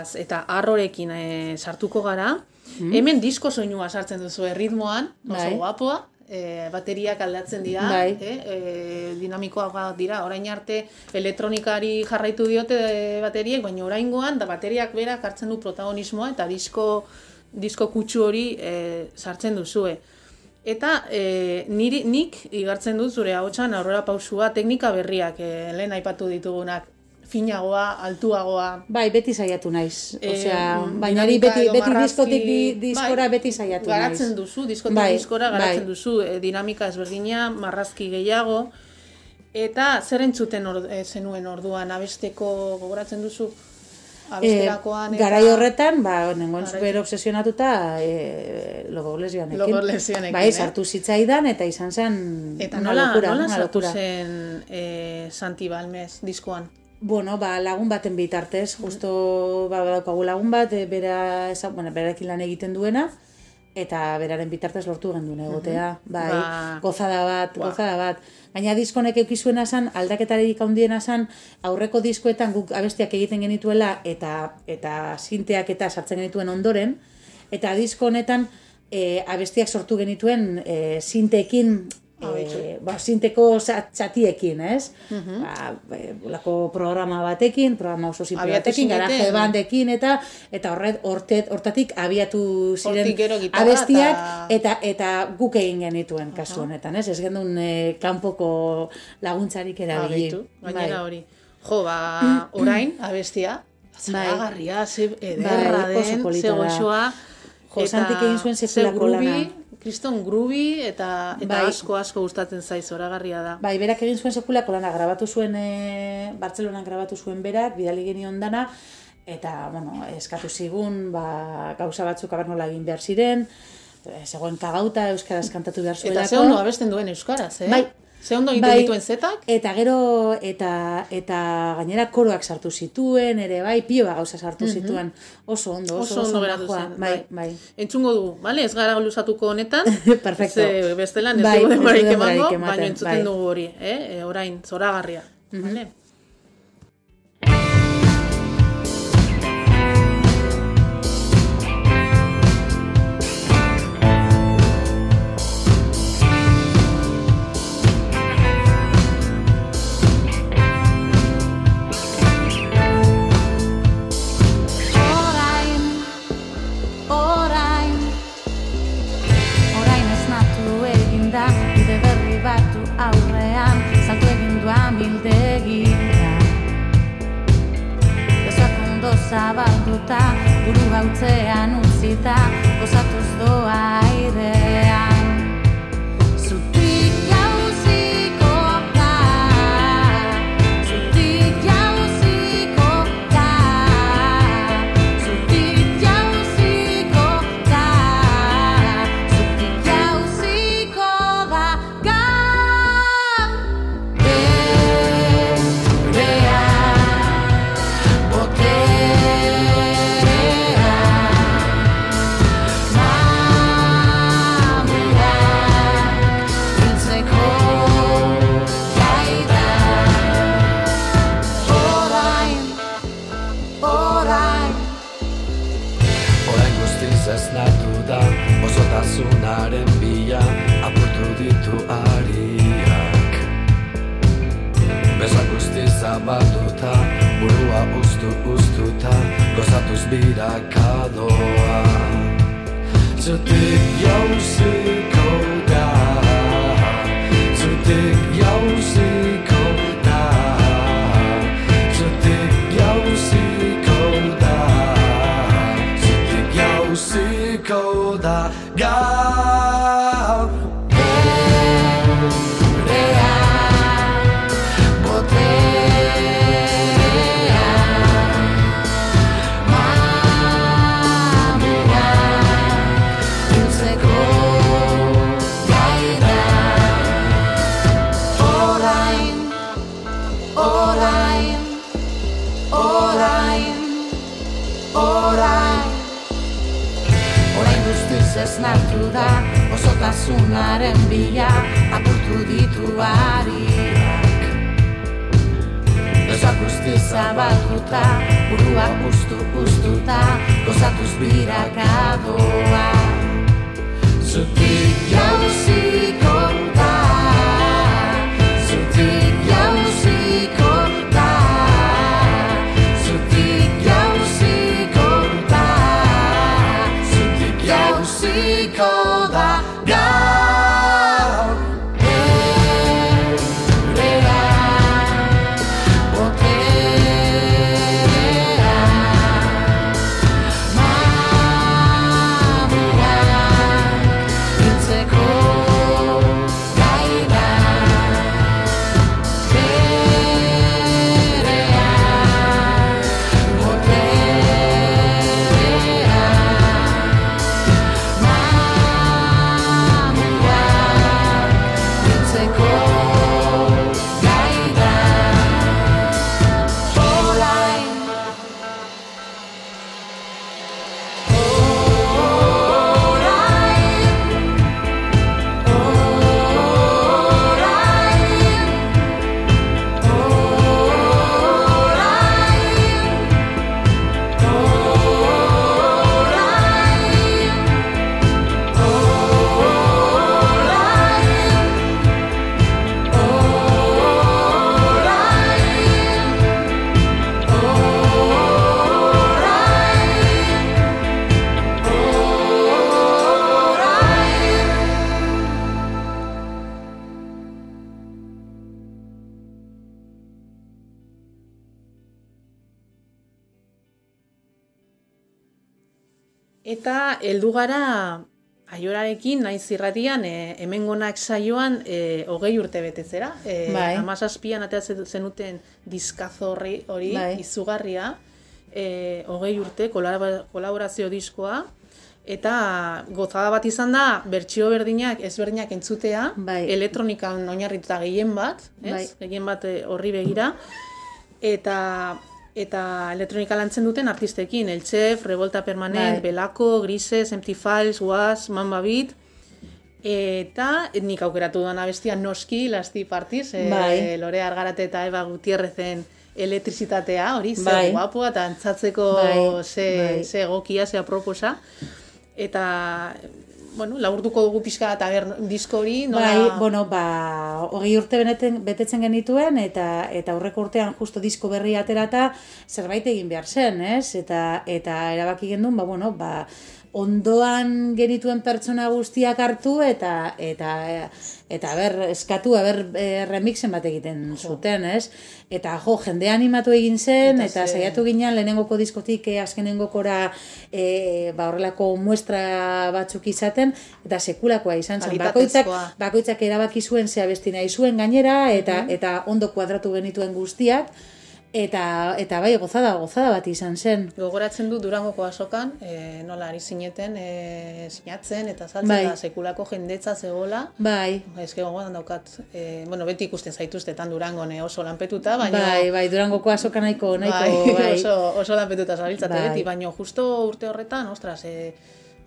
Aurrera goaz, eta arrorekin e, sartuko gara. Hemen disko soinua sartzen duzu erritmoan, oso Bai. guapoa, e, bateriak aldatzen dira, Bai. e, e, dinamikoak dira, orain arte elektronikari jarraitu diote bateriek, baina oraingoan da bateriak berak hartzen du protagonismoa eta disko, disko kutsu hori e, sartzen duzue. Eta e, niri, nik igartzen dut zure ahotsan aurrera pausua teknika berriak e, lehen aipatu ditugunak finagoa, altuagoa, Bai, beti saiatu naiz. Eh, Osea, mm, baina hori beti, beti diskotik di, diskora bai, beti saiatu garatzen naiz. duzu, diskotik Bai, diskora garatzen bai. duzu, e, dinamika ezberdina, marrazki gehiago, eta zer entzuten or, e, zenuen orduan, abesteko gogoratzen duzu, abesterakoan, Eh, eta garai horretan, ba, nengoen super obsesionatuta eh, logo lesionekin. Logo lesionekin, Bai, eh? sartu zitzaidan eta izan zen Eta nola, locura, nola sartu zen e, Santi Balmez diskoan? Bueno, ba, lagun baten bitartez, justo ba, badaukagu lagun bat, e, bera, eza, bueno, berarekin lan egiten duena, eta beraren bitartez lortu genduen egotea, bai, Ba. gozada bat, Ba. gozada bat. Gaina diskonek eukizuena zan, aldaketarik handiena zan, aurreko diskoetan guk abestiak egiten genituela, eta eta sinteak eta sartzen genituen ondoren, eta disko honetan e, abestiak sortu genituen e, sinteekin, e, ba, sinteko zat- zatiekin, ez? ba, e, olako programa batekin, programa oso simple Abiatu batekin, garaje bandekin, eta eta horret, hortet, hortatik abiatu ziren gitarra abestiak, eta eta guk egin genituen kasu honetan, ez? Ez gendun e, kanpoko laguntzarik erabili. Gainera Bai. hori. Jo, ba, orain, abestia, zeragarria, ze ederra Bai, den, ze goxoa. Jo, Santik egin zuen sekulako lana. Kriston groovy, eta, eta Bai. asko asko gustatzen zaiz, zoragarria da. Bai, berak egin zuen sekulako lana, grabatu zuen, e, Bartzelonan grabatu zuen berak, bidali genion dana, eta, bueno, eskatu zigun, ba, gauza batzuk abernola egin behar ziren, e, zegoen kagauta, euskaraz kantatu behar zuelako. Eta ze ondo abesten duen euskaraz, eh? Bai. Ze ondo egiten Bai. dituen zetak? Eta gero, eta, eta gainera koroak sartu zituen, ere bai, pioa gauza sartu zituen, oso ondo, oso, Oso ondo geratu zen. Bai, bai. Entzungo dugu, bale? Ez gara luzatuko honetan. Perfecto. Ze bestelan ez Bai, dugu denborarik emango, baina entzuten bai. dugu hori, eh? E, orain, zoragarria. Vale? Buru hautzean utzita Gozatuz doa Burua ustu ustuta Gozatuz birakadoa Zutik jauziko da Zutik jauziko da Zutik jauziko da Zutik jauziko da Osotasunaren bila Apurtu ditu ariak. Gauza guzti zabalduta Burua ustu ustuta Gozatuz birakadoa Zutik jauziko Gara aiorarekin naiz irratian e, hemengonak saioan e, hogei urte betetzera. E, Bai. Amazazpian atea zen- zenuten diskazo horri hori Bai. izugarria. E, hogei urte kolaborazio diskoa. Eta gozada bat izan da, bertsio berdinak, ezberdinak entzutea, Bai. elektronikan oinarrituta gehien bat, ez? Bai. Gehien bat horri begira. Eta eta elektronika lantzen duten artistekin, El Chef, Revolta Permanent, Bai. Belako, Grises, Empty Files, Was, Mamba Beat, eta nik aukeratu duan abestia noski, Lasti Partiz, e, Bai. Lore Argarate eta Eba Gutierrezen elektrizitatea, hori, ze Bai. guapua, eta antzatzeko Bai, ze, bai. ze egokia, ze aproposa. Eta, bueno, laburtuko dugu pixka eta ber, disko hori, nola... Bai, bueno, ba, hogei urte beneten, betetzen genituen, eta eta aurreko urtean justo disko berri aterata zerbait egin behar zen, ez? Eta, eta erabaki gendun, ba, bueno, ba, ondoan genituen pertsona guztiak hartu eta eta eta ber eskatu ber e, remixen bat egiten zuten, ez? Eta jo, jende animatu egin zen Eta eta, ze- saiatu ginen lehenengoko diskotik eh, azkenengokora e, ba, horrelako muestra batzuk izaten eta sekulakoa izan zen. Bakoitzak, bakoitzak erabaki zuen ze abesti nahi zuen gainera eta eta ondo kuadratu genituen guztiak eta eta bai gozada gozada bat izan zen. Gogoratzen du Durangoko asokan, e, nola ari zineten, e, sinatzen eta saltzen Bai. da sekulako jendetza zegola. Bai. Ez gogoan daukat, e, bueno, beti ikusten zaituztetan Durangon oso lanpetuta, baina... Bai, bai, Durangoko azoka nahiko nahiko bai. oso, oso lanpetuta zabiltzate Bai. beti, baina justo urte horretan, ostras, e,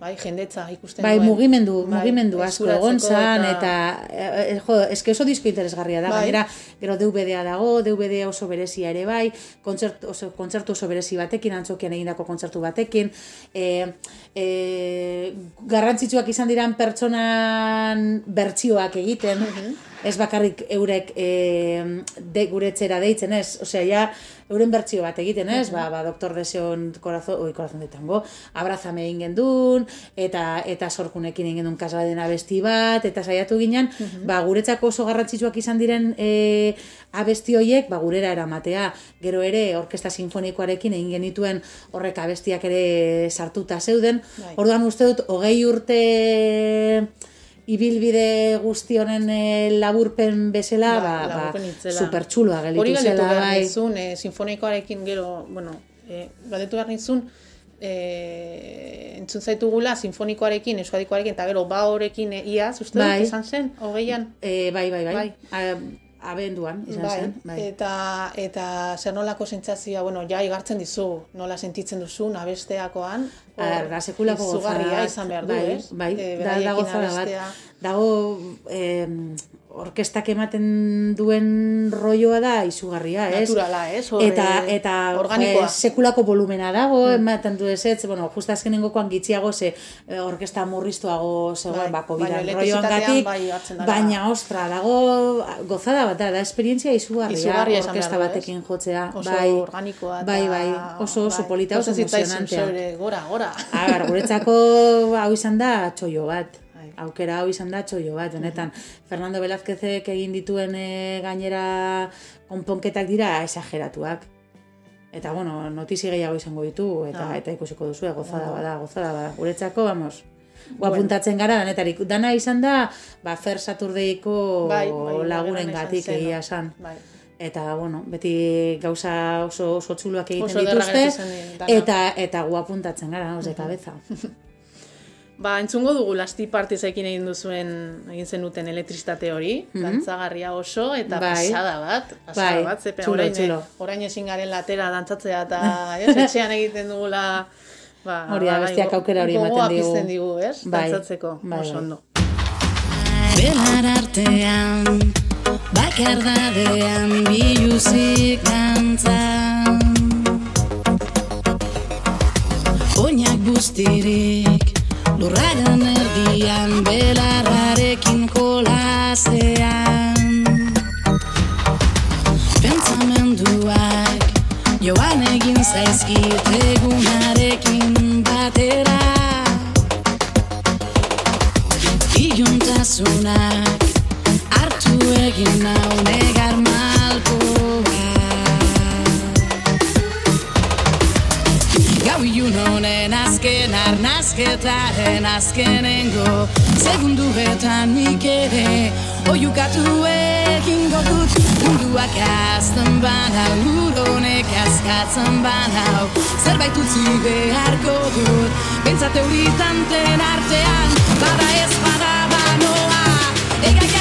bai, jendetza ikusten Bai, duen. mugimendu, Bai, mugimendu asko egon zan, eta, e, jo, eske oso disko interesgarria da, Bai. gainera, gero DVD-a dago, DVD oso berezia ere bai, kontzert, oso, kontzertu oso berezi batekin, antzokian egindako kontzertu batekin, e, e, garrantzitsuak izan diran pertsonan bertsioak egiten, ez bakarrik eurek e, de, guretzera deitzen, ez? Osea, ja, euren bertsio bat egiten, ez? Ba, ba, doktor deseon corazón, oi, corazón de tango, abrazame egin gendun, eta eta sorkunekin egin gendun kasbaden abesti bat, eta saiatu ginen, ba, guretzako oso garrantzitsuak izan diren e, abesti hoiek, ba, gurera eramatea. Gero ere, orkesta sinfonikoarekin egin genituen horrek abestiak ere sartuta zeuden. Bai. Orduan uste dut, hogei urte ibilbide guzti honen eh, laburpen bezala, Bai, ba, ba, itzela. supertxuloa Hori gelitu zela, behar bai. nizun, e, sinfonikoarekin gero, bueno, e, galdetu behar nizun, e, entzun zaitugula sinfonikoarekin, euskadikoarekin, eta gero ba horekin e, iaz, uste Bai. dut, izan zen, hogeian, E, bai, bai, bai. Bai. A- abenduan, izan bai, zen. Bai. Eta, eta zer nolako sentsazioa, bueno, ja igartzen dizu, nola sentitzen duzun abesteakoan, hor, Ar, da sekulako gozada. izan behar du, bai, ez? Bai, E, da, da gozada bat. Dago, em, orkestak ematen duen rolloa da izugarria, ez? Naturala, ez? Hor, Eta, eh, eta organikoa. eh, sekulako volumena dago, ematen du ez, ez, bueno, just azkenengokoan gitxiago ze eh, orkesta murriztuago zegoen Bai, bako bidan rolloan bai hartzen dara. baina ostra, dago gozada bat da, da esperientzia izugarria, Izugarria orkesta du, ez? batekin jotzea, Oso bai, organikoa eta... bai, bai, oso, oso bai, polita, oso emozionantea. gora, gora. Agar, guretzako hau izan da txoio bat. Bai. Aukera hau izan da txoio bat, honetan. Fernando Velázquezek egin dituen eh, gainera konponketak dira exageratuak. Eta, bueno, notizi gehiago izango ditu, eta Ah. eta ikusiko duzu, gozada bada, gozada bada. Guretzako, vamos, guapuntatzen gara, danetarik. Dana izan da, ba, Fer Saturdeiko Bai, bai, lagunen izan gatik egia no? esan. Bai. Eta, bueno, beti gauza oso, oso txuluak egiten Oso dituzte, eta, eta guapuntatzen gara, oze, kabeza. Ba, entzungo dugu lasti partizekin egin duzuen, egin zenuten elektriztate hori, dantzagarria oso, eta Mhm. Bai. pasada bat, pasada Bai, bat, zepe, txulo, orain, txulo. orain ezin garen latera dantzatzea, eta ez, etxean egiten dugula, ba, Hori da, besteak go- aukera hori gogoa ematen digu. pizten digu, ez, Bai, dantzatzeko, bai, oso bai. ondo. Belar artean, bakardadean biluzik dantzan Oinak guztirik, lurraren erdian, belarrarekin jolasean. Pentsamenduak, joan egin zaizkit egunarekin batera. Iluntasunak hartu egin nau negar ilun honen azken arnazketaren azkenengo Segunduetan nik ere oiukatu egingo dut. Munduak azten banau, lur honek azkatzen banau Zerbait utzi beharko dut, bentsat euritanten artean Bada ez bada banoa, egak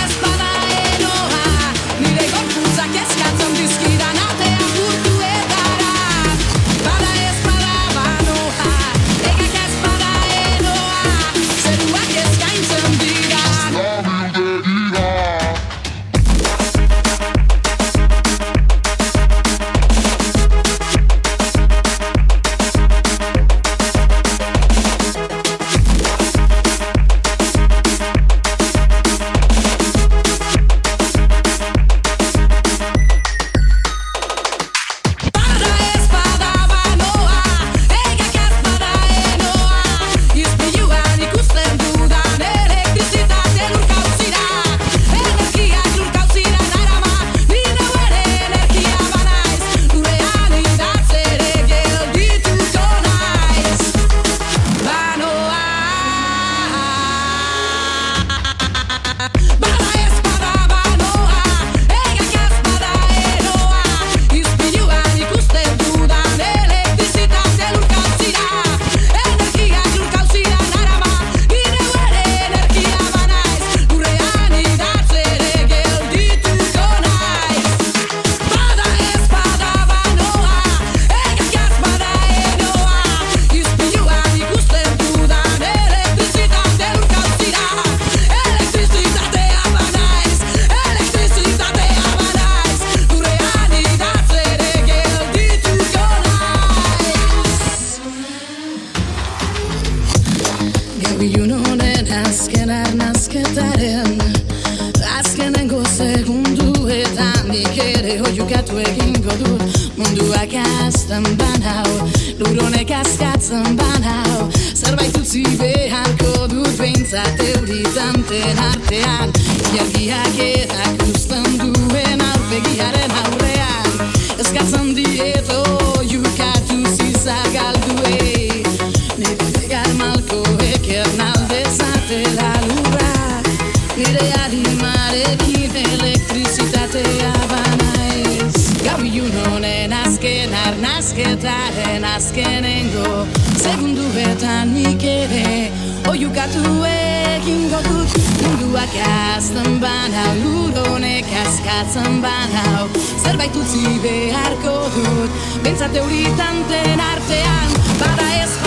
arnazketaren azkenengo Segunduetan nik ere oiukatu egingo dut. Munduak azten banau, lur honek askatzen banau Zerbait utzi beharko dut, bentsat euritanten artean Bada ez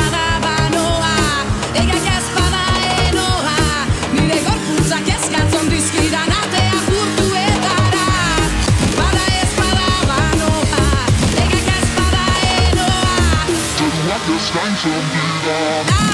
olvidar.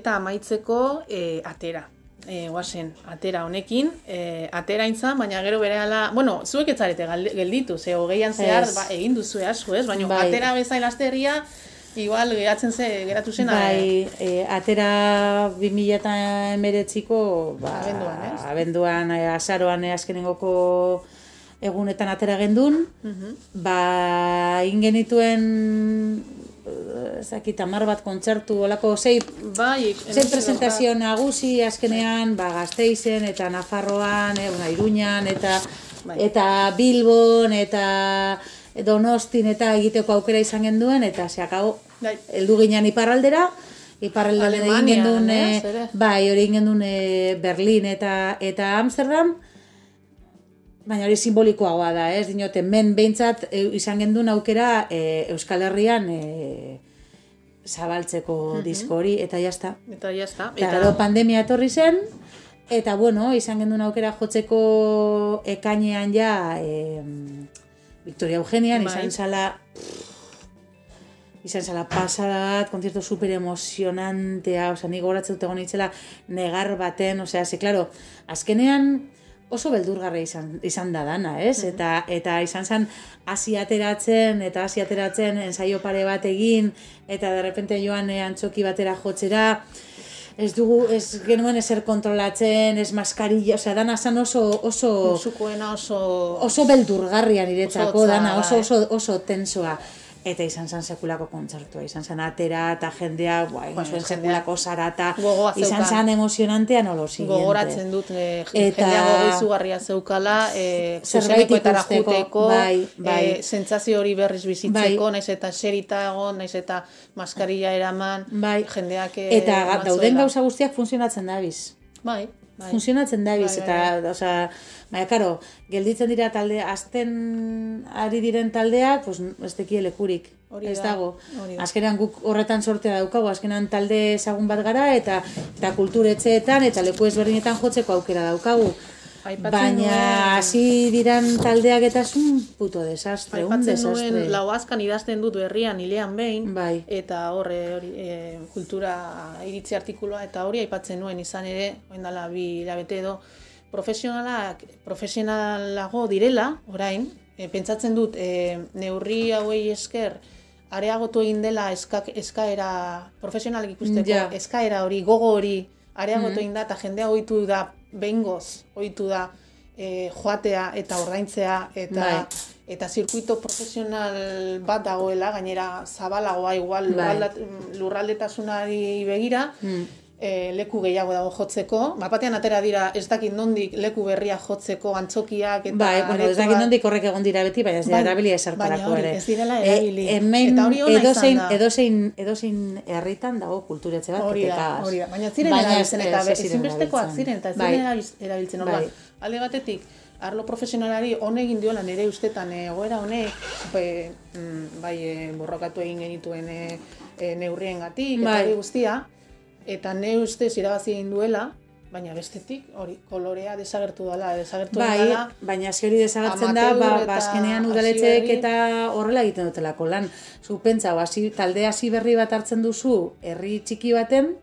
Eta amaitzeko e, atera. E, guazen, atera honekin, e, atera intzan, baina gero berehala, bueno, zuek etzarete gelditu, ze hogeian zehar ba, egin duzu asko, ez? Baina Bai. atera bezain lasterria, igual geratzen ze, geratu zen, Bai, e, atera 2000 eta emeretziko, ba, Abenduan, ez? abenduan, e, azaroan e, azkenengoko egunetan atera gendun, Mhm. ba, egin genituen, eh, ez dakit, hamar bat kontzertu, olako sei, bai, sei presentazio nagusi azkenean, ba, Gasteizen eta Nafarroan, e, bueno, Iruñan, eta, Bai. eta Bilbon, eta Donostin, eta egiteko aukera izan genduen, eta acabó. Bai. Heldu ginen iparraldera, iparraldean egin ez, eh, bai, hori egin gendun eh, Berlin eta eta Amsterdam, baina hori simbolikoagoa da, ez? Dinote, men behintzat e, izan gendun aukera e, Euskal Herrian e, zabaltzeko disko hori, eta jazta. Eta ya está. Eta gero pandemia etorri zen, eta bueno, izan gendun aukera jotzeko ekainean ja, e, Victoria Eugenian, Bai. izan zala, izan zala pasada bat, konzertu super emozionantea, osea, ni gogoratzen dut egon nintzela negar baten, osea, ze, claro, azkenean oso beldurgarra izan, izan da dana, ez? Eta, eta izan zen hasi ateratzen, eta hasi ateratzen ensaio pare bat egin, eta derrepente joan eh, antzoki batera jotzera, ez dugu, ez genuen ezer kontrolatzen, ez maskarilla, osea, dana zen oso, oso, Musukoena oso... oso beldurgarria niretzako, hotza, dana, oso, bai. oso, oso tensoa. Eta izan zen sekulako kontzertua, izan zen atera eta jendea, ba, Bai, zuen jendea sekulako zarata, gogoa izan zen emozionantea nolo siguiente. Gogoratzen dut, e, Eta- jendea gogo izugarria zeukala, e, ikusteko, juteko, bai, bai. E, sentsazio hori berriz bizitzeko, Bai. naiz eta serita egon, naiz eta maskarilla eraman, Bai. jendeak Eta dauden gauza guztiak funtzionatzen dabiz. Bai, bai. Funtzionatzen dabiz, Bai, bai, eta, osea, baina, karo, gelditzen dira talde, azten ari diren taldeak, pues, ez tekie lekurik. Hori ez da, dago. hori da. Azkenean guk horretan sortea daukagu, azkenean talde ezagun bat gara, eta, eta kulturetxeetan, eta leku ezberdinetan jotzeko aukera daukagu. Baina hasi diran taldeak eta es un puto desastre, un desastre. nuen lauazkan idazten dut berrian hilean behin, Bai. eta horre hori e, kultura iritzi artikuloa, eta hori aipatzen nuen izan ere, oin dela bi hilabete edo, profesionalak, profesionalago direla, orain, e, pentsatzen dut, e, neurri hauei esker, areagotu egin dela eskak, eskaera profesionalak ikusteko, Ja. eskaera hori, gogo hori, areagotu egin da, eta jendea ohitu da, behingoz, ohitu da, e, joatea eta ordaintzea, eta Bai. eta zirkuito profesional bat dagoela, gainera zabalagoa igual Bai. lurraldetasunari begira, Mm. E, leku gehiago dago jotzeko. Bapatean atera dira ez dakit nondik leku berria jotzeko antzokiak eta Bai, bueno, ez dakit nondik horrek egon dira beti, baina ez dira Bai, erabili baina esertarako hori, ere. ez direla E, erabili. hemen Eta hori edozein, edozein, edozein herritan dago kulturetxe bat, Hori da, hori da. Baina ziren erabiltzen eta ezinbestekoak ziren eta ez Bai. ziren erabiltzen orduan. Bai. Alde batetik, arlo profesionalari hone egin diola nire ustetan eh, egoera honek, mm, bai e, borrokatu egin genituen e, e, neurriengatik eta hori guztia, eta ne ustez irabazi egin duela, baina bestetik hori kolorea desagertu dela, desagertu Bai, dela, baina hori desagertzen da, ba, ba azkenean berri. eta horrela egiten dutelako lan. Zu pentsa, hasi talde hasi berri bat hartzen duzu herri txiki baten,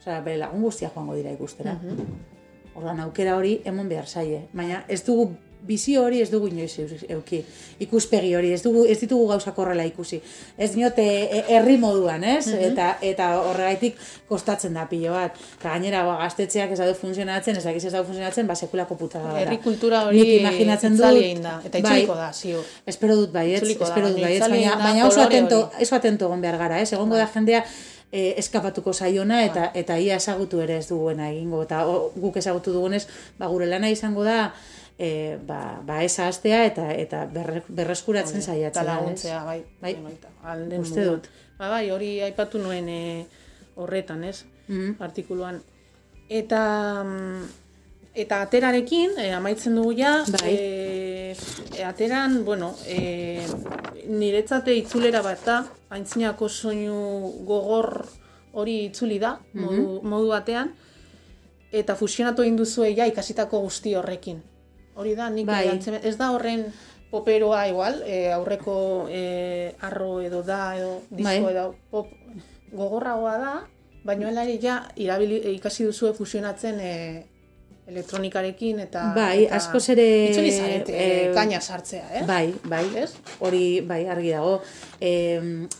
osea, bere lagun guztia joango dira ikustera. Mhm. Orduan aukera hori emon behar zaie. Baina ez dugu bizio hori ez dugu inoiz euki. Ikuspegi hori, ez dugu ez ditugu gauzak horrela ikusi. Ez diote e- herri moduan, ez? Mhm. Eta eta horregaitik kostatzen da pilo bat. Eta gainera ba, gaztetxeak ez daude funtzionatzen, ez dakiz ez daude funtzionatzen, ba sekulako putada da. herri kultura hori Nik imaginatzen dut, da, eta bai, itzuliko da, ziur. Espero dut Itzuliko da, espero dut itzali baina, da baina oso atento. Bai. oso atento egon behar gara, ez? Egongo da jendea eh, eskapatuko zaiona eta eta ia ezagutu ere ez duguena egingo eta o, guk ezagutu dugunez, ba gure lana izango da e, ba, ba esa astea eta eta berre, berreskuratzen saiatzea, ez? laguntzea, bai. Bai. baita, ahal den Uste dut. Ba, bai, hori aipatu nuen e, horretan, ez? Mhm. Artikuluan. Eta mm, eta aterarekin, e, amaitzen dugu ja, Bai. e, e, ateran, bueno, e, niretzate itzulera bat da, aintzinako soinu gogor hori itzuli da, modu, modu batean, eta fusionatu egin duzue ja ikasitako guzti horrekin. Hori da, nik Bai. antzemen- ez da horren poperoa igual, e, aurreko e, arro edo da, edo disko Bai. edo pop gogorragoa da, Baina helari ja, irabili, ikasi duzue fusionatzen e, elektronikarekin eta... Bai, eta askoz ere, Itzuli zarete, eh, kaina sartzea, eh? Bai, bai, Ez? hori bai argi dago. E,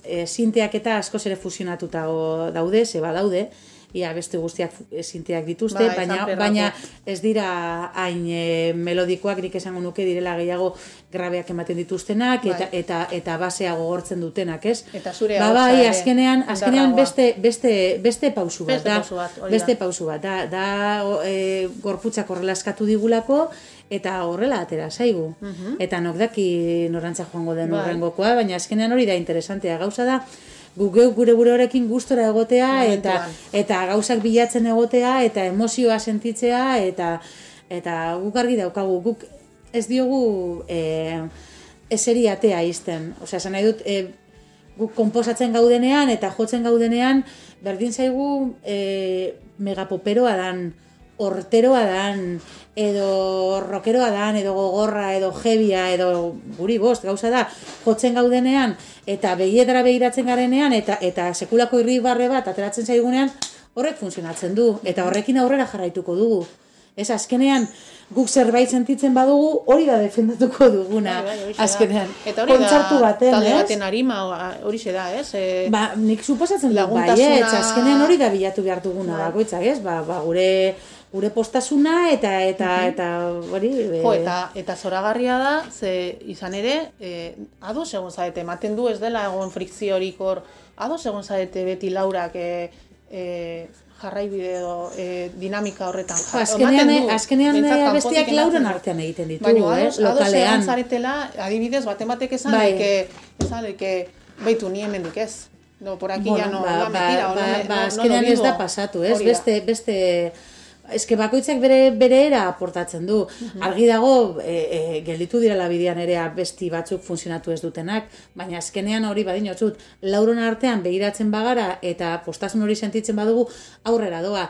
e, sinteak eta askoz ere fusionatuta daude, ze badaude, ia beste guztiak fu- e, sinteak dituzte, Bai, baina, baina ez dira hain e, melodikoak, nik esango nuke direla gehiago grabeak ematen dituztenak, Bai. eta, eta, eta basea gogortzen dutenak, ez? Eta zure ba, bai, azkenean, azkenean beste, beste, beste pausu bat, Beste da. pausu bat, beste pausu bat, da, da e, gorputzak horrela eskatu digulako, eta horrela atera zaigu. Eta nok daki norantza joango den Bai. urrengokoa, baina azkenean hori da interesantea. Gauza da, gu geu gure gure horrekin gustora egotea, eta, Momentuan. eta gauzak bilatzen egotea, eta emozioa sentitzea, eta eta guk argi daukagu, guk ez diogu e, eseri atea izten. Osea, esan nahi dut, e, guk komposatzen gaudenean eta jotzen gaudenean, berdin zaigu e, megapoperoa dan, horteroa dan, edo rockeroa dan, edo gogorra, edo jebia, edo guri bost, gauza da, jotzen gaudenean, eta begietara begiratzen garenean, eta eta sekulako irribarre bat ateratzen zaigunean, horrek funtzionatzen du, eta horrekin aurrera jarraituko dugu. Ez, azkenean, guk zerbait sentitzen badugu, hori da defendatuko duguna, Bai, bai, da. azkenean. Eta hori kontzertu da, baten, talde ez? baten arima, hori da, ez? E, Ba, nik suposatzen dut Laguntasuna- baietz, azkenean hori da bilatu behar duguna Bai. bakoitzak, ez? Ba, ba, gure gure postasuna eta eta eta hori e, Jo, eta, eta zoragarria da, ze izan ere, e, ados egon zaete, ematen du ez dela egon frikziorik hor, ados egon zaete beti laurak e, e, jarraibide edo e, dinamika horretan. Jo, azkenean, azkenean eh, kanpotik abestiak ematen lauren du. artean egiten ditugu, Baina eh? ados, ados Lokalean. zaretela, adibidez, baten batek esan, Bai. que, esan que, beitu ni hemendik ez. No, por aquí ya no, ba, la me tira, o no, ba, me- ba, no, no, azkenean lo ez Beste, beste, eske bakoitzak bere bere era aportatzen du. Mhm. Argi dago, e, e, gelditu direla bidean ere besti batzuk funtzionatu ez dutenak, baina azkenean hori badin otzut, lauron artean begiratzen bagara eta postasun hori sentitzen badugu aurrera doa.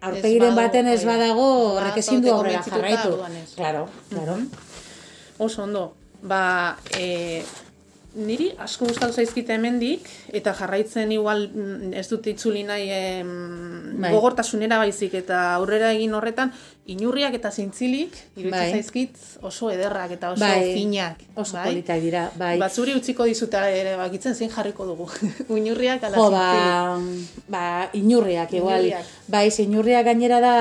Aurpegiren badu, baten ez badago, horrek ezin du aurrera jarraitu. Claro, claro. Oso ondo. Ba, e, niri asko gustatu zaizkite hemendik eta jarraitzen igual ez dut itzuli nahi em, Bai. gogortasunera baizik eta aurrera egin horretan inurriak eta zintzilik iruditzen Bai. zaizkit oso ederrak eta oso Bai, finak. Oso bai? politak dira, bai. Ba, zuri utziko dizuta ere bakitzen zein jarriko dugu. Inurriak ala Jo, zintzilik. ba, ba, inurriak, igual. Inurriak. Bai, inurriak gainera da,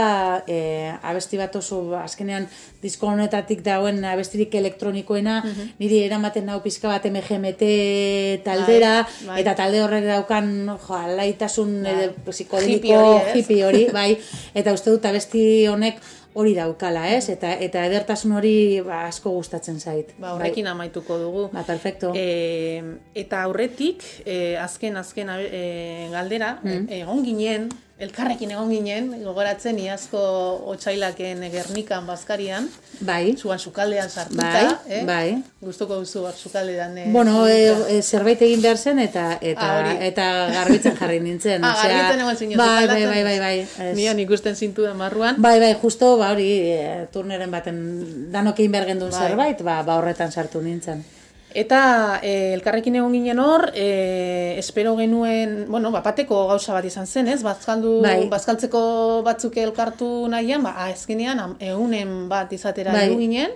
e, abesti bat oso, azkenean, disko honetatik dagoen abestirik elektronikoena, Mhm. niri eramaten nau pizka bat MGMT taldera, Bai, bai. eta talde horrek daukan, jo, alaitasun Bai. bai. psikodeliko, Hippie hori, hippie hori, bai, eta uste dut abesti honek hori daukala, ez? Eta, eta edertasun hori ba, asko gustatzen zait. Ba, horrekin amaituko dugu. Bai. Ba, perfecto. E, eta aurretik, e, azken azken e, galdera, Mm. egon ginen, elkarrekin egon ginen, gogoratzen iazko otsailaken Gernikan Baskarian, bai, zuan sukaldean sartuta, Bai, eh? bai. Gustuko duzu hor sukaldean. Eh, Bueno, e, e, zerbait egin behar zen eta eta Ah, hori. eta garbitzen jarri nintzen. Ah, osea, garbitzen egon zinen bai, bai, sukaldatzen? bai, bai, bai. ez. Nian ikusten zintu da marruan. Bai, bai, justo, ba hori, e, turneren baten danok egin behar gendun Bai. zerbait, ba, ba horretan sartu nintzen. Eta e, elkarrekin egon ginen hor, e, espero genuen, bueno, bapateko gauza bat izan zen, ez? Bazkaldu, Bai. bazkaltzeko batzuk elkartu nahian, ba, azkenean am- egunen bat izatera Bai. ginen.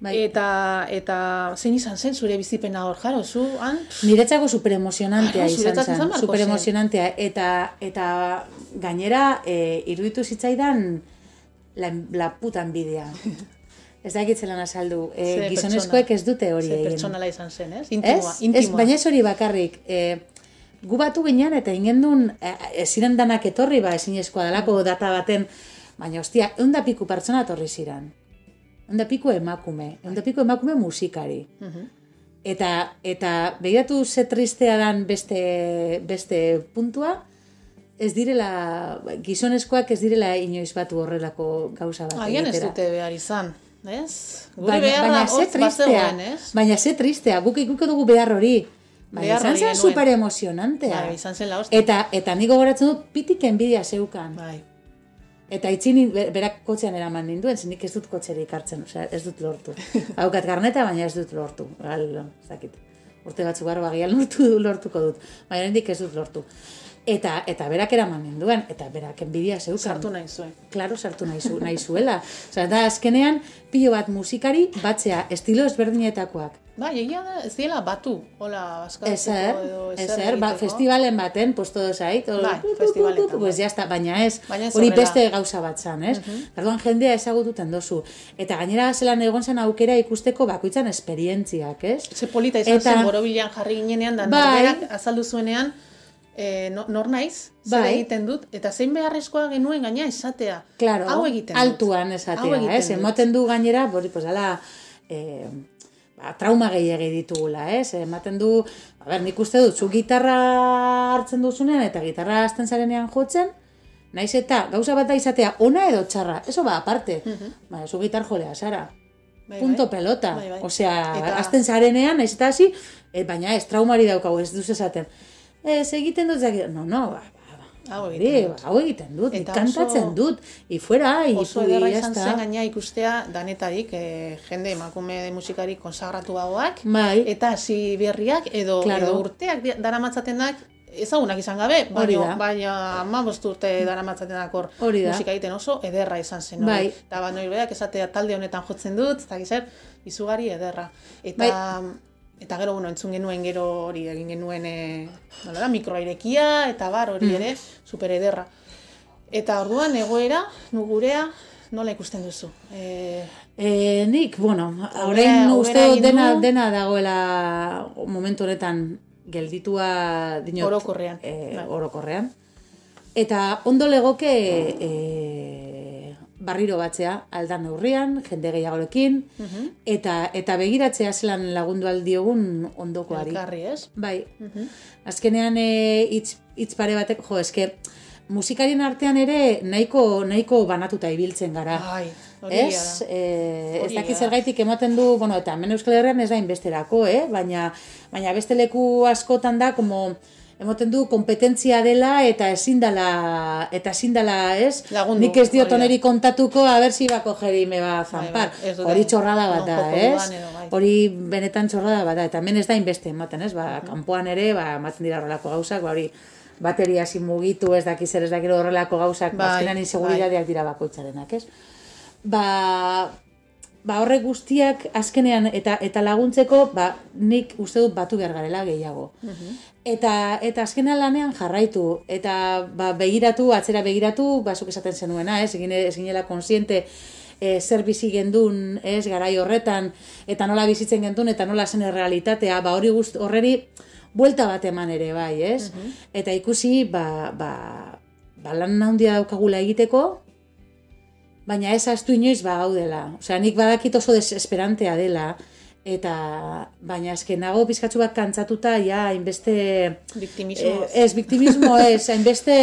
Bai. Eta, eta zein izan zen zure bizipena hor, jaro, zu, han? Niretzako superemocionantea Ah, izan zen, izan beharko superemocionantea eta eta gainera e, iruditu zitzaidan la, la puta envidia. Ez da egitzen azaldu, e, Ze gizonezkoek ez dute hori Ze egin. pertsonala izan zen, ez? Intimoa, Ez, intimoa. ez, baina ez hori bakarrik. E, gu batu ginen eta ingendun, e, ez ziren danak etorri, ba, ezinezkoa dalako data baten, baina ostia, egun da piku pertsona etorri ziren. Egun da piku emakume, egun da piku emakume musikari. Mhm. Eta, eta begiratu ze tristea dan beste, beste puntua, ez direla, gizonezkoak ez direla inoiz batu horrelako gauza bat Agian ez dute behar izan, ez? Gure Baina, beharra baina ze tristea, ez? baina ze tristea, guk ikuko dugu behar hori. Baina izan zen super emozionantea. Bai, izan zen la hostia. Eta, eta niko goratzen dut pitik enbidia zeukan. Bai. Eta itzini be- berak kotxean eraman ninduen, zenik ez dut kotxerik hartzen, osea, ez dut lortu. Haukat garneta, baina ez dut lortu. Gal, ez dakit. Urte batzuk gara bagian lortu, lortuko dut. Baina hendik ez dut lortu. Eta eta berak eraman ninduen, eta berak enbidia zeukan. Sartu nahi zuen. Claro, sartu nahi, zu, nahi zuela. Osea, da azkenean, pilo bat musikari batzea estilo ezberdinetakoak. Bai, egia da, ez diela batu, hola, askatzeko Ezer, edo ezer ezer, ba, festivalen baten, pues todo zait, hor, Bai, pu, pu, pu, festivaletan, pu, pues bai. ya está, baina ez, hori beste gauza bat zan, ez? Orduan jendea ezagututen dozu. Eta gainera zelan egon zen aukera ikusteko bakoitzan esperientziak, ez? Ze polita izan Eta- zen borobilean jarri ginenean, da Bai. norberak azaldu zuenean, e, no- nor naiz, zer Bai. egiten dut, eta zein beharrezkoa genuen gaina esatea. Claro, Hau egiten dut. altuan Hau esatea, egiten ez? Emoten du gainera, bori, pues, ala, eh, ba, trauma gehiagi ditugula, ez? Ematen du, a ber, nik uste dut, zu gitarra hartzen duzunean eta gitarra hasten zarenean jotzen, naiz eta gauza bat da izatea ona edo txarra, eso ba, aparte. Ba, zu gitar jolea, zara. Bai, Punto bai. pelota. Bai, bai. Osea, Eta- hasten zarenean, naiz eta hasi, eh, baina ez, traumari daukagu, ez duz esaten. Ez, egiten dut, zaki- no, no, ba, ba, ba, Hau egiten dut. hau egiten dut, Eta kantatzen dut, y fuera, y Oso ederra izan zen gaina ikustea danetarik, e, jende emakume musikari konsagratu bagoak, Bai. eta hasi berriak, edo, Claro. edo urteak daramatzatenak, ezagunak izan gabe, baina, baina amabost urte daramatzatenak hor Hori da. musika egiten oso ederra izan zen. Bai. Eta ba, norberak esatea talde honetan jotzen dut, eta gizar, izugarri ederra. Eta, Bai. Eta gero, bueno, entzun genuen gero hori egin genuen, e, nola da, mikroairekia, eta bar Mm. hori ere, super ederra. Eta orduan egoera, nu gurea, nola ikusten duzu? E, E, nik, bueno, orain uste dena, dena dagoela momentu honetan gelditua dinot. Orokorrean, E, orokorrean. Eta ondo legoke e, barriro batzea aldan neurrian, jende gehiagorekin, Mhm. eta, eta begiratzea zelan lagundu aldiogun ondokoari. elkarri, ez? Bai. Azkenean e, hitz hitz pare batek, jo, eske musikarien artean ere nahiko nahiko banatuta ibiltzen gara. Egia Ez, eh, ez dakit zergaitik ematen du, bueno, eta hemen Euskal Herrian ez da inbesterako, eh? baina, baina beste leku askotan da, como, emoten du kompetentzia dela eta ezin dela, eta ezin dela, ez? Lagundu, Nik ez diot oneri kontatuko, a ber si bako jeri me ba zampar. bai, hori txorrada bat da, ez? bai. Hori benetan txorrada bat da, eta hemen ez da inbeste ematen, ez? Ba, kanpoan ere, ba, ematen dira horrelako gauzak, ba, hori bateria sin mugitu, ez dakiz zer ez dakiro horrelako gauzak, Bai, ba, azkenan inseguridadeak dira bakoitzarenak, ez? Ba, ba horrek guztiak azkenean eta eta laguntzeko ba nik uste dut batu behar garela gehiago. Eta eta azkenean lanean jarraitu eta ba, begiratu, atzera begiratu, basuk esaten zenuena, ez? Egin ez ginela konsiente e, zer bizi gendun, ez, garai horretan, eta nola bizitzen gendun, eta nola zen realitatea, ba hori guzti, horreri buelta bat eman ere bai, ez? Eta ikusi, ba, ba, ba lan handia daukagula egiteko, baina ez astu inoiz ba hau dela. Osea, nik badakit oso desesperantea dela, eta baina esken nago pizkatzu bat kantzatuta, ja, hainbeste... Victimismo. Eh, ez, victimismo ez, hainbeste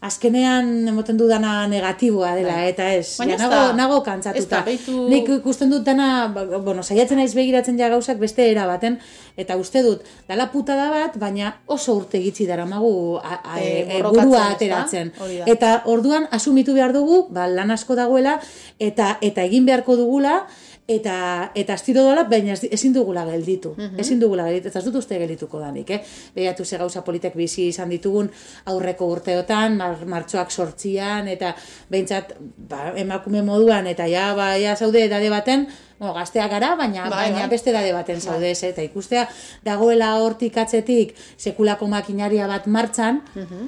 azkenean emoten du dana negatiboa dela, eta ez, Baina ja, nago, nago kantzatuta. da, beitu- Nik ikusten dut dana, ba, bueno, saiatzen naiz begiratzen ja gauzak beste era baten, eta uste dut, dala putada bat, baina oso urte gitzi daramagu a, a, e, borrokatzen, burua ateratzen. Eta orduan asumitu behar dugu, ba, lan asko dagoela, eta eta egin beharko dugula, eta eta astiro dola, baina ez- ezin dugula gelditu. Ezin dugula gelditu, ez dut uste geldituko danik, eh? Behiatu ze gauza politek bizi izan ditugun aurreko urteotan, mar, martxoak sortzian, eta behintzat ba, emakume moduan, eta ja, ba, ja zaude edade baten, bueno, gazteak gara, baina, Bai, baina bai. beste edade baten zaude, ez, eta ikustea dagoela hortik atzetik sekulako makinaria bat martxan,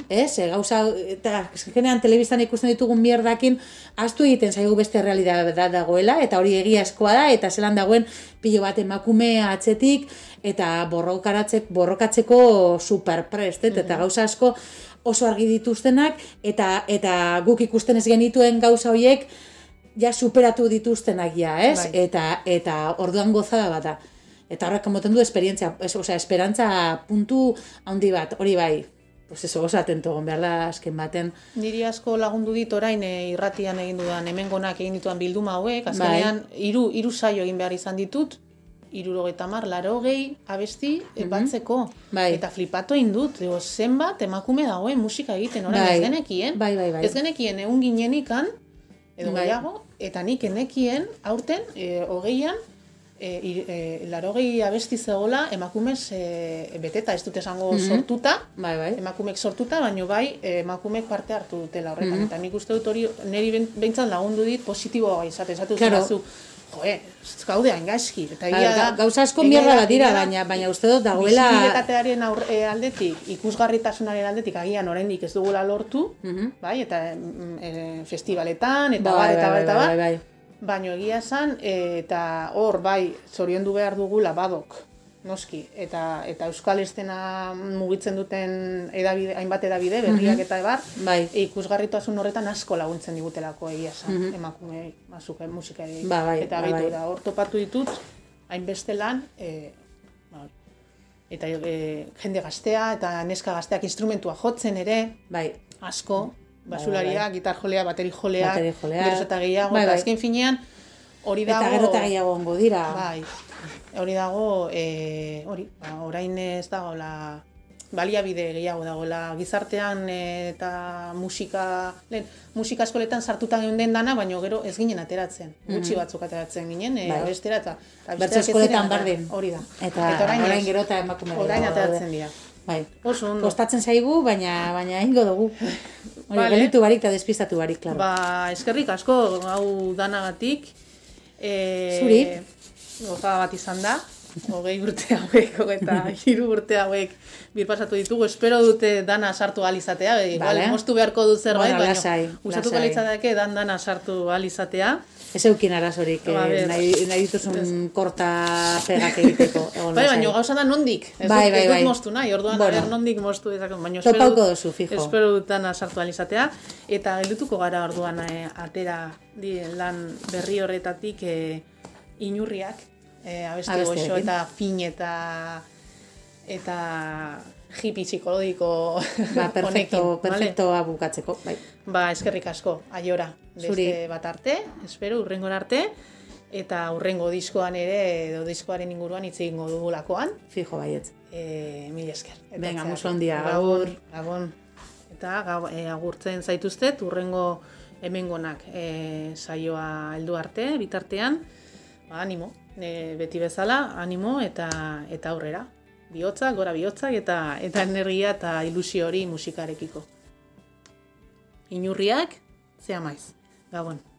ez, e, gauza, eta azkenean telebistan ikusten ditugun mierdakin, astu egiten zaigu beste realidade dagoela, eta hori egiazkoa da, eta zelan dagoen pilo bat emakume atzetik, eta borrokatzeko, borrokatzeko superprest, et, eta gauza asko oso argi dituztenak, eta, eta guk ikusten ez genituen gauza horiek, ja superatu dituztenak ja, ez? Bai. Eta, eta orduan gozada bat da. Eta horrek emoten du esperientzia, es, osea, esperantza puntu handi bat, hori bai. Pues eso, oso atento behar da azken baten. Niri asko lagundu dit orain e, irratian egin dudan hemengonak egin dituan bilduma hauek, azkenean hiru hiru saio egin behar izan ditut, irurogeita mar, larogei, abesti, e, batzeko. Bai. Eta flipatu egin dut, digo, zenbat emakume dagoen musika egiten, orain Bai. ez genekien. Bai, bai, bai. Ez genekien egun ginenikan, edo Bai. gehiago, eta nik enekien, aurten, e, hogeian, e, e, larogei abesti zegoela emakumez e, beteta, ez dut esango sortuta, Bai, bai. emakumek sortuta, baino bai emakumek parte hartu dutela horretan. Eta nik uste dut hori niri behintzat lagundu dit positiboa izate, esatu Claro. zerazu, ez gaude gaizki. Eta egia da, ga- Gauza asko mierda da- bat dira, baina, baina uste dut dagoela... Bisibilitatearen aur, e, aldetik, ikusgarritasunaren aldetik agian oraindik ez dugula lortu, bai, eta e, festivaletan, eta bar, eta bar, eta bar, bai, bai. baino egia esan, e, eta hor, bai, zoriondu behar dugula badok, noski, eta eta euskal estena mugitzen duten edabide, hainbat edabide, berriak eta ebar, Bai. ikusgarritasun horretan asko laguntzen digutelako egia esan, emakume, mazuke, musikari, Ba, bai, eta ba, bai. da, hor topatu ditut, hainbeste lan, e, ba, eta e, jende gaztea eta neska gazteak instrumentua jotzen ere, Bai, asko, basulariak, gitar jolea, bateri joleak, Bateri geroz eta gehiago, Bai, eta bai. azken finean, hori dago... eta gero eta gehiago ongo dira. Bai, hori dago, e, hori, ba, orain ez dagoela baliabide gehiago dagoela gizartean e, eta musika, lehen, musika eskoletan sartuta geunden dana, baina gero ez ginen ateratzen. Gutxi batzuk ateratzen ginen, e, Bai. abestera eta, eta ez eskoletan bardin. Hori da. Eta, orain, ez. gero eta emakume Orain ateratzen dira. Bai. Oso ondo. Kostatzen zaigu, baina baina ingo dugu. Hori, Vale. gelditu barik eta despistatu barik, klaro. Ba, eskerrik asko hau danagatik. E, Zuri. Gozada bat izan da. Hogei urte hauek, eta hiru urte hauek birpasatu ditugu. Espero dute dana sartu ahal izatea. e, Igual, Vale. moztu beharko du zerbait, Bueno, baina lasai. litzateke dan dana sartu ahal izatea. Ez eukin arazorik, Ba, eh, nahi, nahi dituzun korta pegak egiteko. Bai, baina gauza da nondik. Ez Bai, dut, bai, ez dut bai. moztu nahi, orduan Bueno. nondik moztu dezakun. Baina Topauko duzu, fijo. Espero dut dana sartu ahal izatea. Eta geldituko gara orduan eh, atera di, lan berri horretatik eh, inurriak, eh, abesti Abestiarekin. goxo eta fin eta eta hippie psikologiko Ba, perfecto, honekin, vale? perfectoa bukatzeko, bai. Ba, eskerrik asko, aiora. Zuri. Beste bat arte, espero, urrengora arte. Eta urrengo diskoan ere, edo diskoaren inguruan hitz egingo dugulakoan. Fijo baietz. E, mil esker. Venga, Etortzea. musu handia, agur. Gabon. Eta gau, e, agurtzen zaituztet, urrengo hemengonak e, saioa heldu arte, bitartean, ba, animo, e, beti bezala, animo eta eta aurrera. Bihotza, gora bihotza eta eta energia eta ilusio hori musikarekiko. Inurriak, zea maiz. Gabon.